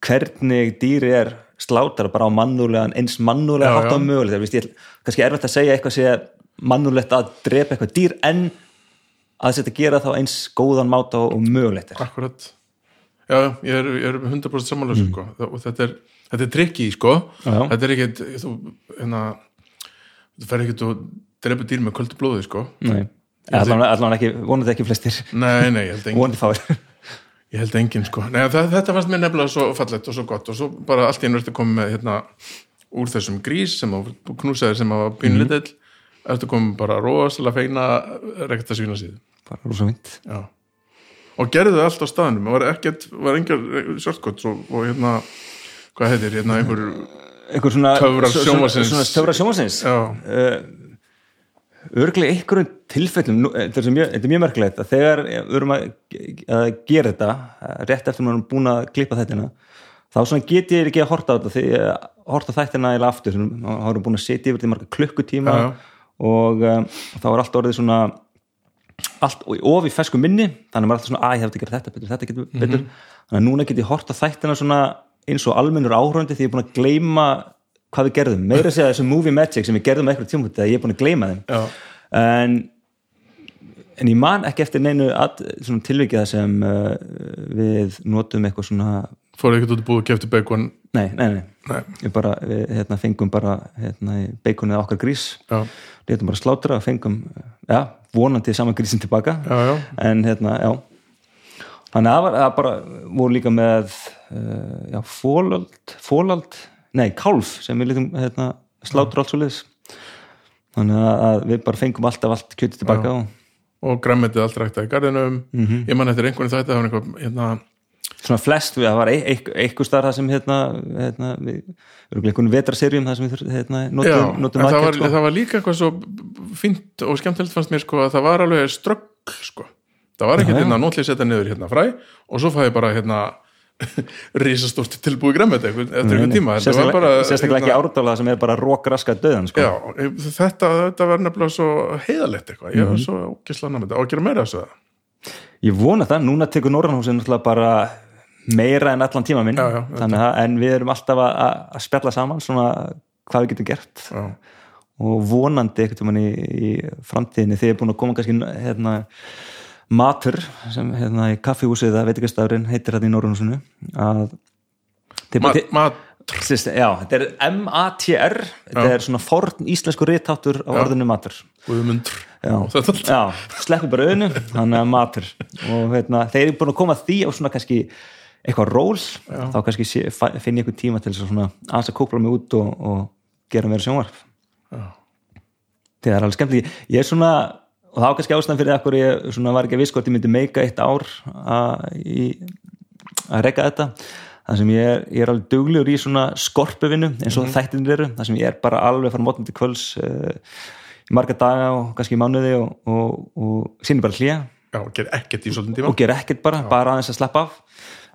hvernig dýri er slátar bara á mannúlegan, eins mannúlega hátt á möguleg, það er kannski erfitt að segja eitthvað sé mannúlegt að drepa eitthvað dýr en að þetta gera þá eins góðan máta og mögulegt er. Akkurat, já, ég er, ég er 100% samanlega mm. sko. og þetta er, þetta er trikki sko, þetta er ekkert þú, hérna þú fer ekkert og drepa dýr með kvöldu blóði sko. Nei allavega ekki, vonandi ekki flestir. Nei, nei, ég held engin ég held engin sko. Nei, það, þetta fannst mér nefnilega svo fallet og svo gott og svo bara allt í einu ertu komið með hérna, úr þessum grís sem þú knúsaðir sem var bínlitill mm. ertu komið bara rosalega feina rekta svína síðan bara rosa vind og gerðu það allt á staðinum var ekkert, var engar shortcut og, og hérna, hvað heitir hérna einhver einhver svona töfra sjómasins já. Uh, örglega einhverjum tilfellum þetta er mjög, mjög merkilegt að þegar við erum að, að gera þetta rétt eftir að við erum búin að klippa þetta þá get ég ekki að horta á þetta því að horta þættina eða aftur þá erum við búin að setja yfir því marga klukkutíma ja, ja. og um, þá er allt orðið svona allt ofi fesku minni þannig að maður er alltaf svona að ég hef ekki gert þetta betur, þetta getur betur mm -hmm. þannig að núna get ég horta svona eins og almennur áhröndi því ég er búin að gleima hvað við gerðum, meira að segja þessu movie magic sem við gerðum eitthvað tíma þegar ég er búin að gleyma þeim. En, en ég man ekki eftir neinu að, tilvikið sem uh, við notum eitthvað svona fóruð ekkert út að búið að kæfti beikon nei, nei, nei, nei. við bara við, hérna, fengum bara hérna, beikonið okkar grís. Letum bara slátra og fengum, já, vonandi saman grísin tilbaka. Já, já. en hérna, já. Þannig að það bara voru líka með uh, já, fólald fólald nei, kálf sem við litum hérna, slátur alls og liðs þannig að við bara fengum alltaf allt kjötið tilbaka og, og græmitið allt rægt að í gardinum mm -hmm. ég man eftir einhvern þetta einhver, hérna... svona flest, það var eitthvað starf það sem hérna, hérna við erum einhvern vetraserjum það sem við hérna, notum, Já, notum það, var, sko. það var líka eitthvað svo fint og skemmtilegt fannst mér sko að það var alveg ströggl sko. Það var ekki hérna nótlið setja niður hérna fræ og svo fæði bara hérna risastórt tilbúi græmmet eftir einhvern tíma. Sérstaklega ekki ártála sem er bara rókraska döðan sko. já, þetta, þetta var nefnilega svo heiðalegt eitthvað, ég var mm -hmm. svo ógislega námið og gera meira þessu ég vona það, núna tekur Norrannhúsin bara meira en allan tíma minn. Já, já, að, en við erum alltaf að, að spjalla saman svona hvað við getum gert. Já. og vonandi eitthvað í, í framtíðinni þegar ég er búin að koma kannski hérna matur sem hérna í kaffihúsið að veitikastafrin heitir þetta í Norrunusinu að mat, mat, Möndr Já, þetta er M-A-T-R þetta já. er svona forn íslensku réttáttur á já. orðinu matur. Já, já sleppi bara auðinu þannig að matur. Og veitna, þeir eru búin að koma því á svona kannski eitthvað ról, þá kannski finn ég eitthvað tíma til að aðeins að kókla mig út og, og gera mér sjónvarf það er alveg skemmt ég er svona, og þá kannski ástæðan fyrir að ég var ekki að viss hvort ég myndi meika eitt ár að, reyka þetta. Þar sem ég er, ég er alveg duglegur í svona skorpuvinu eins og mm -hmm. þættinir eru. Þar sem ég er bara alveg frá mótnum til kvöls uh, í marga daga og kannski í mánuði og, og, og sínir bara hlýja og ger ekkert í svolítið tíma. Og ger ekkert bara, Já. bara aðeins að sleppa af.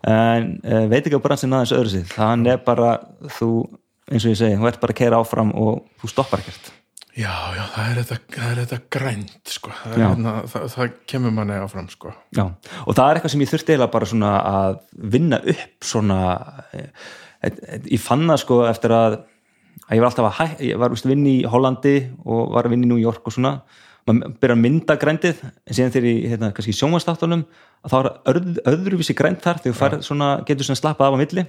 En uh, veit ekki á bransin aðeins öðru síð þannig er bara þú eins og ég segi, þú ert bara að keira áfram og þú stoppar ekkert Já, já, það er þetta, það er þetta grænt sko, það, hérna, það, það kemur manni áfram sko. Já, og það er eitthvað sem ég þurfti eiginlega bara svona að vinna upp svona, e, e, ég fann það sko eftir að, að ég var alltaf að ég var vist vinn í Hollandi og var að vinn í New York og svona, maður byrja að mynda græntið, en síðan þegar ég, hérna, kannski í sjónvastáttunum, að það var öðru, öðruvísi grænt þar, þegar þú getur svona slappað af á milli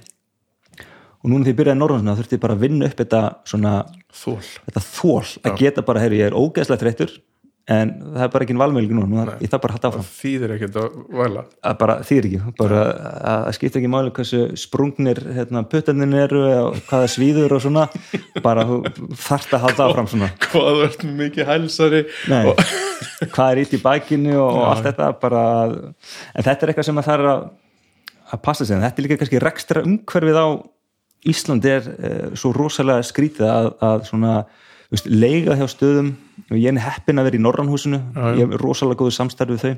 og núna því ég byrjaði Norrlandsna þurfti ég bara að vinna upp þetta svona þól, þetta þól að geta bara, heyru, ég er ógeðslega þreyttur en það er bara ekki en valmöðling nú ég þarf bara að hatta áfram. Þýðir ekki að vala að bara þýðir ekki, bara að skipta ekki máli hversu sprungnir hérna, puttarnir eru og hvaða svíður og svona. Bara þarft að hatta áfram svona. Hvað verður mikið hælsari og... hvað er ít í bækinu og, og allt þetta bara en þetta er eitthvað sem að það er að, að passa sig, en þetta er líka kannski rekstra umhverfið á Ísland er uh, svo rosalega skrítið að, að svona, veist, leiga hjá stöðum. Og ég er heppin að vera í Norrannhúsinu ég hef rosalega góðu samstarfið þau.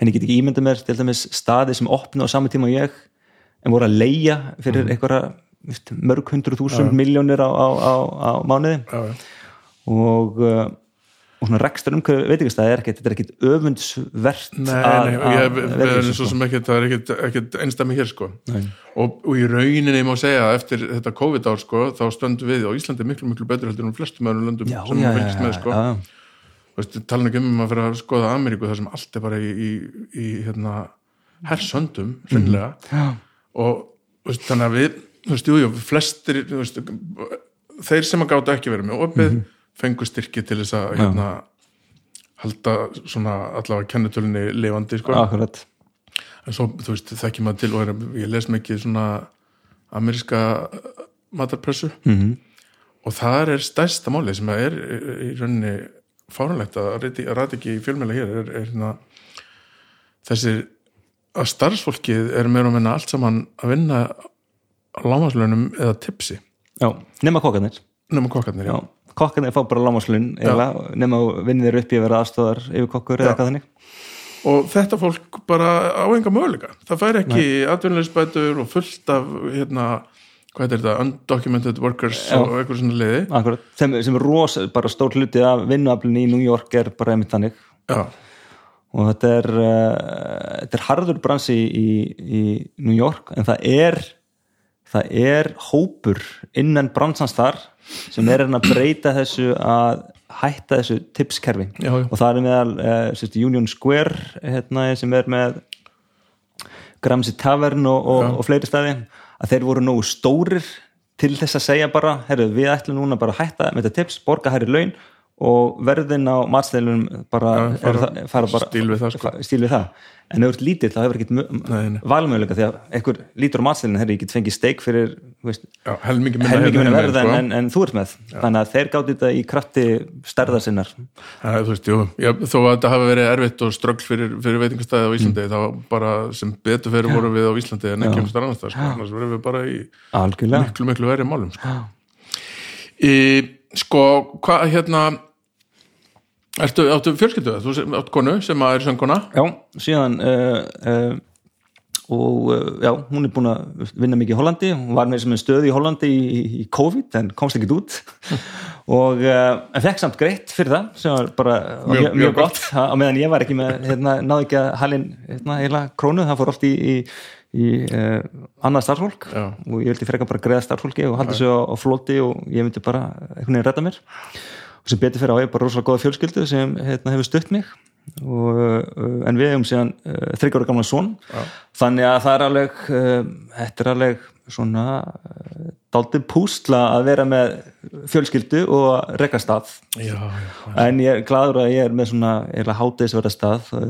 En ég get ekki ímynda mér til dæmis staði sem opna á samme tíma og ég en voru að leia fyrir mm. einhverja mörg hundru þúsund miljónir á, á, á, á mánuði. Já, já. og uh, og svona rekstur umhverju veitingastæði er ekkert, þetta er ekkert öfundsvert Nei, nei, ég er svo sem ekkert það er ekkert einstami hér sko. Og, og í rauninni má segja að eftir þetta COVID-ár sko, þá stöndum við á Íslandi miklu, miklu betur heldur en flestum öðrum löndum já, sem við fylgst með sko. tala ekki um að fyrir að skoða Ameríku þar sem allt er bara í, í, í hérna, hersöndum mm. og veist, þannig að við þú veist, jú, jú, flestir veist, þeir sem að gáta ekki verið með opið mm -hmm fengu styrki til þess að hérna, halda svona allavega kennetölunni levandi sko. Akkurat. En svo þú veist þekkjum að til og er, ég les mikið svona ameríska matarpressu. Mm -hmm. og það er stærsta máli sem er í rauninni fárunlegt að ræti ekki í fjölmjöla hér er, er hérna, þessir að starfsfólkið er meira og minna allt saman að vinna lámaslunum eða tipsi. Já, nema kokkarnir. Nema kokkarnir, já, já kokkan er fá bara lámaslun nema vinnir upp í að vera aðstofar yfir kokkur eða eitthvað þannig. Og þetta fólk bara á enga möguleika. Það fær ekki atvinnulegisbætur og fullt af hérna, hvað er þetta, undocumented workers Já. og eitthvað svona leiði Akkurat. sem, sem er ros, bara stór hluti af vinnuaflun í New York er bara einmitt þannig. Já. og þetta er uh, þetta er harður bransi í, í New York en það er það er hópur innan bransans þar sem er að breyta þessu að hætta þessu tipskerfi. Já, já. og það er meðal uh, Union Square hérna, sem er með Gramsci Tavern og, og, og fleiri staði. Að þeir voru nógu stórir til þess að segja bara, herru við ætlum núna bara að hætta með þetta tips, borga hærri laun og verðin á matstælunum bara, ja, bara stíl við það, sko. stíl við það. En ef þú ert lítill þá hefur ekki valmöðuleika því að einhver lítur á matstælun ég get fengið steik fyrir helmikið minna verð en, en, en þú ert með. Já. þannig að þeir gáði þetta í krafti stærðar sinnar. Ja, veist, Já, þó að þetta hafi verið erfitt og strögl fyrir, fyrir veitingastæði á Íslandi mm. þá bara sem betur fyrir voru við á Íslandi en ekki um starfnastæð sko. annars verðum við bara í Algjörlega. miklu miklu verið málum sko, sko hvað hérna Ertu, áttu fjölskyldu? Þú átt konu sem að er söngkona? Já, síðan uh, uh, og uh, já, hún er búin að vinna mikið í Hollandi, hún var með stöði í Hollandi í, í, í COVID en komst ekkit út. Og en fekk samt greitt fyrir það sem var bara mjög, mjög, mjög gott. á meðan ég var ekki með, hérna, náðu ekki að halin hérna, heila krónu, það fór oft í, í annað starfsfólk. Og ég vildi freka bara greiða starfsfólki og halda þessu á, á flóti og ég myndi bara einhvern veginn redda mér og sem betur fyrir á ég bara rosalega góða fjölskyldu sem hérna, hefur stutt mig. Og, uh, en við hefum síðan uh, þryggjára gamla són ja. þannig að það er alveg uh, þetta er alveg svona uh, daldið púsla að vera með fjölskyldu og rekastað já, já, en ég er gladur að ég er með svona eða hátegisverða stað uh,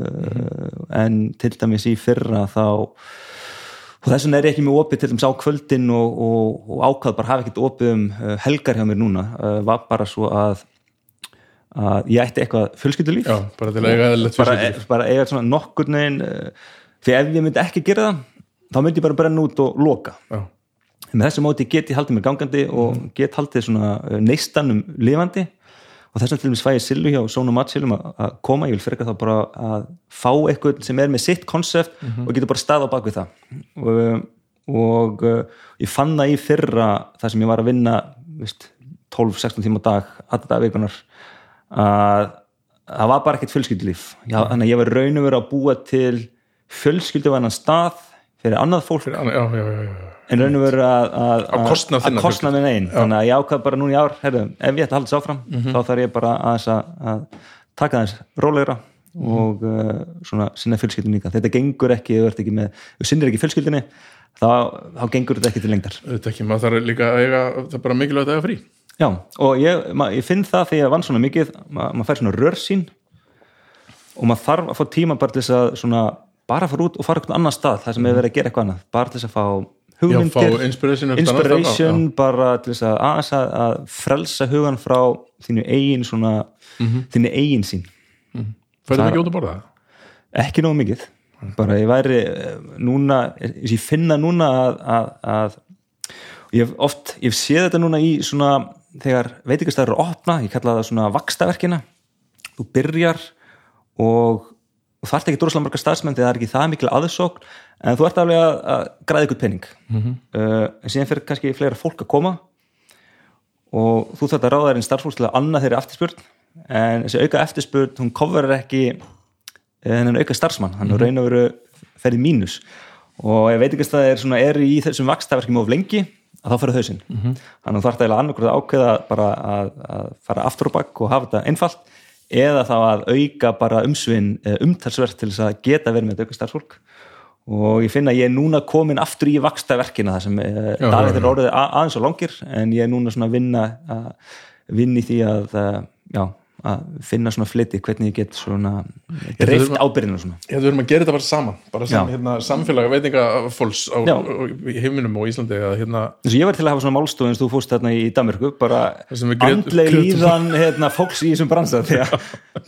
Mhm. en til dæmis í fyrra þá og þess vegna er ég ekki með opið til dæmis á kvöldin og, og, og ákvað bara hafa ekkert opið um uh, helgar hjá mér núna. Var bara svo að að ég ætti eitthvað fjölskyldulíf. Já, bara bara, bara eiga svona nokkur neginn uh, því ef ég myndi ekki gera það þá myndi ég bara brenna út og loka. Já, með þessu móti get ég haldið mér gangandi og get haldið svona uh, neistanum lifandi. Og þess vegna til dæmis fæ ég Silvi hjá Sónu Matsilum að koma, ég vil frekar þá bara að fá eitthvað sem er með sitt konsept og getur bara stað á bakvið það. Og, og uh, ég fann það í fyrra þar sem ég var að vinna veist, 12-16 tíma dag alltaf vikunar að það var bara ekkert fjölskyldulíf. Já, þannig að ég var raun og verið að búa til fjölskylduvænan stað fyrir annað fólk já, já, já, já, já. en raun og veru að, að, að kostna minn einn. Þannig að ég ákvað bara núna í ár herru, ef ég ætla að halda þessu áfram þá þarf ég bara að, að, að taka þess rólegra og uh, svona sinna fjölskyldin líka. Þetta gengur ekki, þú sinnir ekki fjölskyldinni þá, þá gengur þetta ekki til lengdar. Þetta ekki, maður þarf líka að eiga það er bara mikilvægt að eiga frí já, og ég, ég finn það þegar ég vann svona mikið ma, maður fær svona rörsýn og maður þarf að fá tíma bara til þess að svona, bara fara út og fara eitthvað annan stað það sem er verið að gera eitthvað annað, bara til þess að fá Já, hugmyndir fá inspiration inspiration bara til þess að að, að frelsa hugan frá þínu eigin svona, þínu eigin sín Fæðum ekki út að borða? Ekki nógu mikið. Bara ég væri eh, núna ég finna núna að, að, að ég hef oft, ég hef séð þetta núna í svona, þegar veitingastæður eru að opna, ég kalla það svona vakstaverkina þú byrjar og, og þarft ekki droslega marga starfsmenn þegar það er ekki það mikil aðsókn en þú ert alveg að, að græða ykkur penning mm en síðan fyrir kannski fleira fólk að koma og þú þarft að ráða þér einn starfsfólk til að annað þeirri eftirspurn en þessi auka eftirspurn, hún coverar ekki þennan auka starfsmann. Hann mm -hmm. raun og veru ferði mínus. Og ef veitingastæði er, svona, er í þessum vakstaverkjum of lengi að þá fyrir hausinn. Mm -hmm. þannig að þú þarf það annarkur að ákveða bara að, að fara aftur og bakk og hafa þetta einfalt eða þá að auka bara umsvinn umtalsvert til þess að geta verið með þetta auka starfsfólk. Og ég finna að ég er núna komin aftur í vakstaverkina þar sem daginn er orðið að, aðeins og langir en ég er núna svona að vinna að vinna í því að já að finna svona fliti, hvernig ég get svona dreift ábyrðinu svona. Já, við erum að gera þetta bara saman bara sem hérna, samfélag veitingafólks á, á, í heiminum og Íslandi að, hérna... Þess að ég var til að hafa svona málstof eins og þú fórst þarna í Danmarku bara andleg líðan hérna, fólks í þessum bransa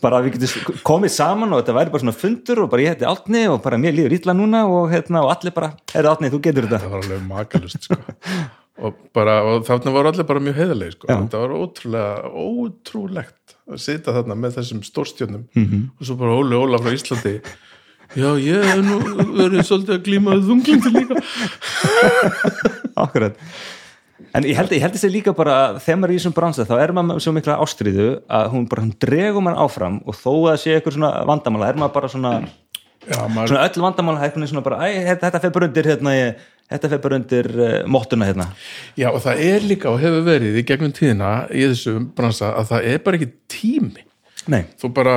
bara við getum komið saman og þetta væri bara svona fundur og bara ég heiti Altni og bara mér líður ítla núna og, hérna, og allir bara, er Altni, þú getur þetta. Það var alveg makalust sko og, bara, og þarna voru allir bara mjög heiðalegi sko. þetta var ótrúlega ótrúlegt að sita þarna með þessum stórstjónum mm. -hmm. og svo bara Óli Óla frá Íslandi já ég hef nú verið svolítið að glíma þunglindi líka Akkurat En ég held, ég held þessi líka bara þegar maður er í þessum bransa þá er maður svo mikla ástriðu að hún bara hún dregur maður áfram og þó að sé eitthvað svona vandamála er maður bara svona, já, maður... svona öll vandamála hækkunni svona bara, æ, þetta, þetta fer bara undir hérna, ég, þetta fer bara undir uh, móttuna hérna Já og það er líka og hefur verið í gegnum tíðina í þessu bransa að það er bara ekki tími Nei. þú bara,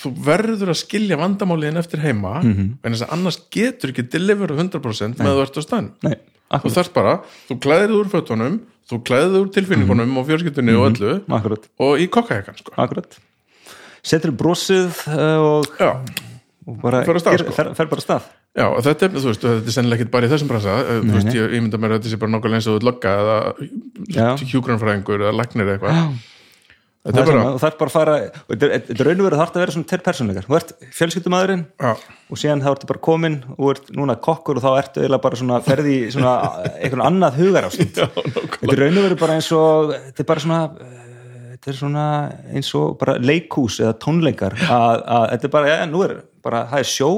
þú verður að skilja vandamáliðin eftir heima mm -hmm. en þess að annars getur ekki deliveru 100% með þú ert á staðin Nei, þú þarf bara, þú klæðir úr fötunum þú klæðir úr tilfinningunum mm -hmm. og fjörskiptunni og öllu Akkurat. og í kokkahekkan sko. Akkurat Setur brosið uh, og, og bara, Fer sko. fer, bara stað já og þetta er, þú veist, þetta er sennilega ekki bara í þessum bransa. Þú veist, ég, ég mynda mér að þetta sé bara nokkulega eins og þú ert lögga eða Já. hjúgrunfræðingur eða læknir eða eitthvað. Þetta Það er bara, það er bara að fara þetta er- þetta er raun og verið þarf að vera svona tveir persónleikar þú ert fjölskyldumæðurinn já, og síðan þá ertu bara komin og ert núna kokkur og þá ertu eiginlega bara svona ferði í svona einhvern annað hugar ástand já, þetta er raun og verið bara eins og þetta er bara svona eh, þetta er svona eins og bara leikhús eða tónleikar að, að þetta er bara, ja, nú er bara það er sjó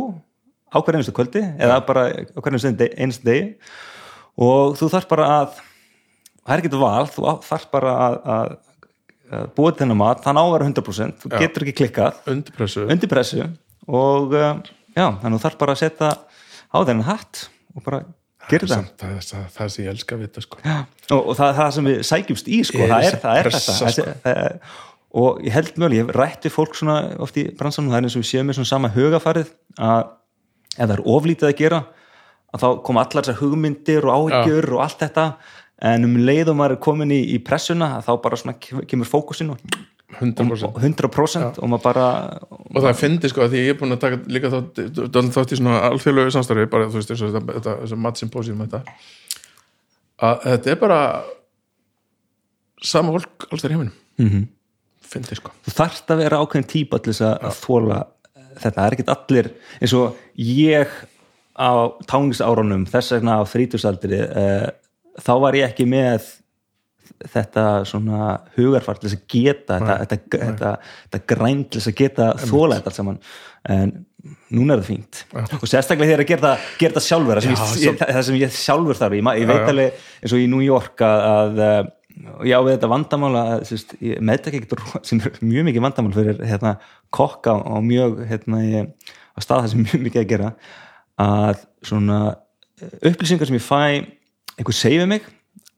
á hverju einustu kvöldi eða bara á hverju einustu einustu degi. Og þú þarf bara að það er ekki val, þú þarf bara að, að, búa þennan mat. Þannig á að vera 100%, þú Já. getur ekki klikkað. Undir pressu og uh, já, þannig þú þarf bara að setja á þennan hatt og bara gera þetta Samt, það, það, það sem ég elska að vita sko. og, og það það sem við sækjumst í sko, það er, það er pressa, þetta. sko. það er, og ég held mjög, ég hef rætt við fólk svona oft í bransanum, það er eins og við séum með svona sama hugafarið að ef það er oflítið að gera að þá koma allar þessar hugmyndir og áhyggjur ja. og allt þetta. En um leiðum maður er komin í, í pressuna þá bara svona kemur fókusin og 100%, 100% og maður bara og það finnir sko að því ég er búin að taka líka þátt, þátt í svona alþjóðlegu samstarfi bara þú veist eins og þetta, þetta, þetta. Að þetta er bara sama fólk alls þar heiminum. Mm -hmm. finnir sko. Þú þarfst að vera ákveðin til þess að þóla þetta, það er ekkit allir eins og ég á táningsárunum þess vegna á þrítusaldri eh, þá var ég ekki með þetta svona hugarfart til þess að geta nei, þetta, þetta, þetta græn til þess að geta þóla þetta allt saman. En núna er það fínt. Ja. og sérstaklega þegar að gera, gera þetta sjálfur það sem, ég, það sem ég sjálfur þarf. Ég, ég veit alveg eins og í New York að, að já við þetta vandamála ég ekkert sem er mjög mikið vandamál fyrir hérna, kokka og mjög hérna, á stað það sem mjög mikið að gera að svona upplýsingar sem ég fæ einhver segið mig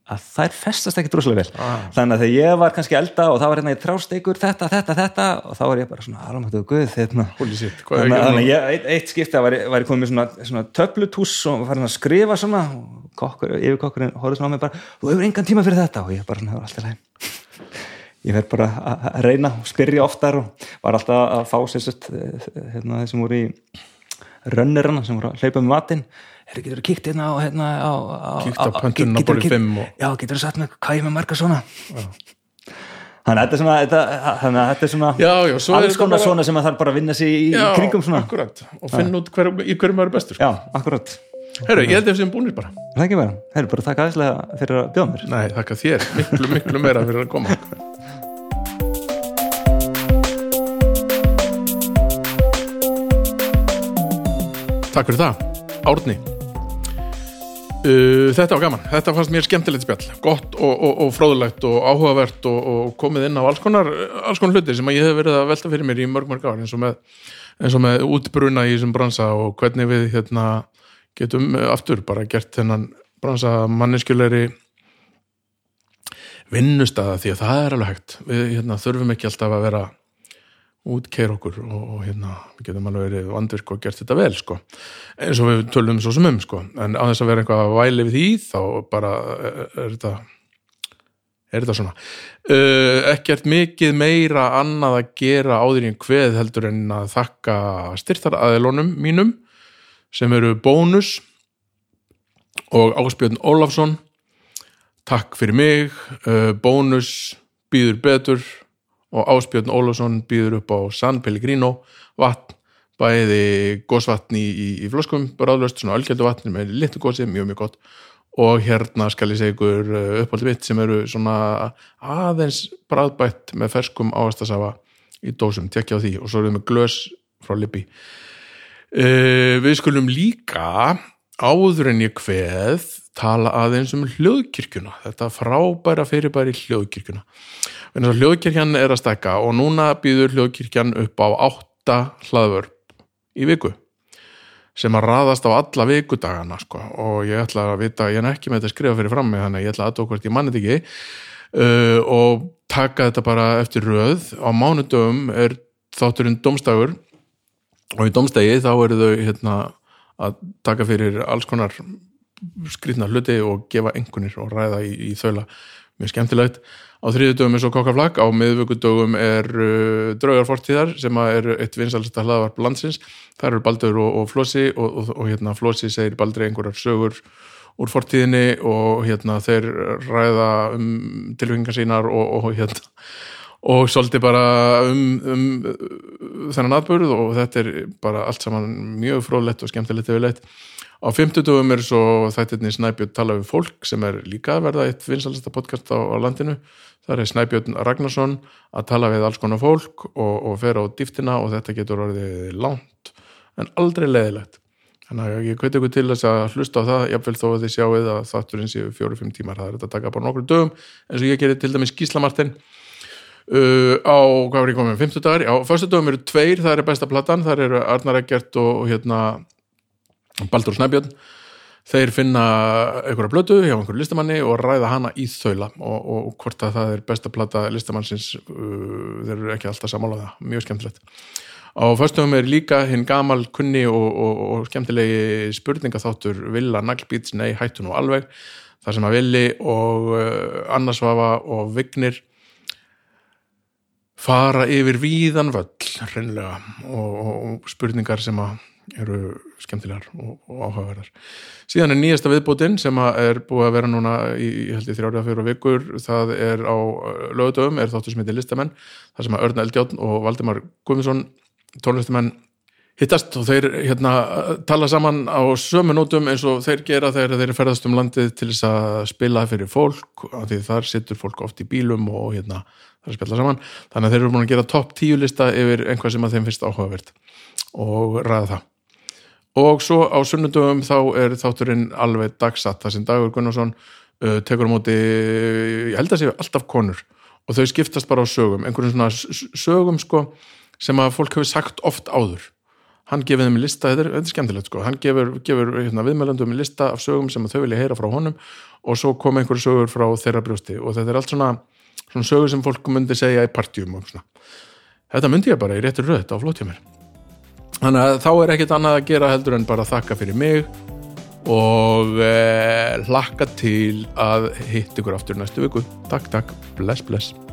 að þær festast ekki droslega vel ah. þannig að þegar ég var kannski elda og það var hérna í þrásteikur þetta, þetta, þetta og þá var ég bara svona alveg guð hérna. þannig að ég, eitt, að var, var ég komið með svona, svona töflutús og var hérna að skrifa svona og kokkur, yfirkokkurinn horfði svona á mig bara þú hefur engan tíma fyrir þetta. Og ég bara svona, alltaf læg ég verð bara að reyna og spyrja oftar og var alltaf að fá sérsett eh, hérna þeir sem voru í rönnirana sem voru að hlaupa með matinn er getur þú kíkt hérna á, hérna, á, á kíkt á pöntunum á borðið 5 og... já, getur þú satt með hvað ég með marga svona? Já. þannig að þetta er svona þetta, þannig að þetta er svona já, já, alls konar bara... svona sem að það bara vinna sér í, í kringum svona. akkurat, og finna út hver, í hverjum maður er bestur já, akkurat Herru, ég held það sem búinir bara. Það er ekki vera, herru, bara takk aðeinslega fyrir að bjóða mér. Nei, takk að þér, miklu, miklu meira fyrir að koma. Takk fyrir það, Árni. Uh, þetta var gaman, þetta fannst mér skemmtilegt spjall. Gott og, og, og fróðulegt og áhugavert og, og komið inn á alls konar alls konar hluti sem ég hef verið að velta fyrir mér í mörg mörg ár eins og með, með útbruna í þessum bransa og hvernig við hérna, getum aftur bara gert þennan bransa manneskjulegri vinnustada því að það er alveg hægt við hérna, þurfum ekki alltaf að vera útkeir okkur og, og hérna við getum alveg verið vandvirk og gert þetta vel sko. eins og við tölum svo sem um sko. en á þess að vera eitthvað að væli við því þá bara er, er þetta er þetta svona uh, ekkert mikið meira annað að gera áður í en hveð heldur en að þakka styrtaraðilónum mínum sem eru bónus. Og Áspjörn Ólafsson takk fyrir mig. Uh, bónus býður betur og Áspjörn Ólafsson býður upp á San Pellegrino vatn, bæði gósvatn í, í, floskum, bráðlöst svona algjöldu vatn með litur gósi, mjög mjög gott. Og hérna skal ég segja ykkur uh, upphaldi vitt sem eru svona aðeins bræðbætt með ferskum ávastasafa í dósum, tekja á því. Og svo erum við með glös frá Lippi uh, við skulum líka áður en ég hveð tala aðeins um hljóðkirkjuna. Þetta frábæra fyrirbæri hljóðkirkjuna. Hljóðkirkjan er að stekka og núna býður hljóðkirkjan upp á 8 hlaðvörp í viku sem að raðast á alla vikudagana sko. og ég ætla að vita, ég er ekki með þetta að skrifa fyrir frammi þannig að ég ætla að aðtókvært ég mannit ekki. Uh, og taka þetta bara eftir röð. Á mánudöfum er þátturinn domstægur og í domstægi þá eru þau hérna, að taka fyrir alls konar skrýtna hluti og gefa engunir og ræða í, í þaula. Mjög skemmtilegt. Á þriðudögum er svo kokkaflag á miðvöggudögum er uh, draugarfortíðar sem er eitt vinsalsta hlaðvarp landsins. Það eru Baldur og, og Flossi og, og, og hérna Flossi segir Baldri einhverjar sögur úr fortíðinni og hérna þeir ræða um tilfengar sínar og hérna og svolítið bara um, um þennan atbörð og þetta er bara allt saman mjög frólætt og skemmtilegt yfirleitt Á fymtutugum er svo þættirni Snæbjörn tala um fólk sem er líka að verða eitt vinsalasta podcast á, á landinu. Það er Snæbjörn Ragnarsson að tala við alls konar fólk og, og fer á dýftina og þetta getur orðið langt en aldrei leðilegt. Þannig að ég kveit ykkur til þess að hlusta á það, jáfnveil þó að þið sjáuð að þátturinn séu fjóru-fimm tímar, það er þetta að taka bara nokkru dögum eins og ég gerir til dæmis Gíslamartin uh, á, hvað var ég komið, 50 dagar, á fyrstu dögum eru tveir, það er besta platan, það eru Arnar Eggert og, og hérna Baldur Snæbjörn. Þeir finna einhverja blötu hjá einhverju listamanni og ræða hana í þaula og, og hvort að það er besta plata listamannsins uh, þeir eru ekki alltaf samála það, mjög skemmtilegt. Á föstum er líka hinn gamal kunni og, og, og skemmtilegi spurningaþáttur Villa Naglbíts, nei hættu nú alveg þar sem að Villi og uh, Annarsvafa og Vignir fara yfir víðan völl hreinlega og, og spurningar sem eru skemmtilegar og, og áhugaverðar. Síðan er nýjasta viðbútin sem er búið að vera núna í, ég held ég þrjára fyrir vikur, það er á lögutöfum, er þáttur sem heitir Listamenn það sem að Örna Eldjátt og Valdimar Guðmundsson, tónlistumenn hittast og þeir hérna tala saman á sömu nótum eins og þeir gera þegar þeir ferðast um landið til þess að spila fyrir fólk, af því þar sittur fólk oft í bílum og hérna að spila saman, þannig að þeir eru búin að gera topp tíu lista yfir einhvað sem að þeim finnst áhugavert og ræða það. Og svo á sunnundum þá er þátturinn alveg dagsatt. Það sem Dagur Gunnarsson uh, tekur á móti, ég held að séu alltaf konur og þau skiptast bara á sögum. Einhverjum svona sögum sko sem að fólk hefur sagt oft áður hann gefið þeim lista, þetta er, þetta er skemmtilegt sko. Hann gefur, gefur hérna, viðmælandum lista af sögum sem þau vilja heyra frá honum og svo kom einhverju sögur frá þeirra brjósti. Og þetta er allt svona, svona sögur sem fólk myndi segja í partjum og svona. Þetta myndi ég bara í réttur röð á flótjum mér. Þannig að þá er ekkit annað að gera heldur en bara þakka fyrir mig og eh, hlakka til að hitt ykkur aftur næstu viku. Takk takk, bless bless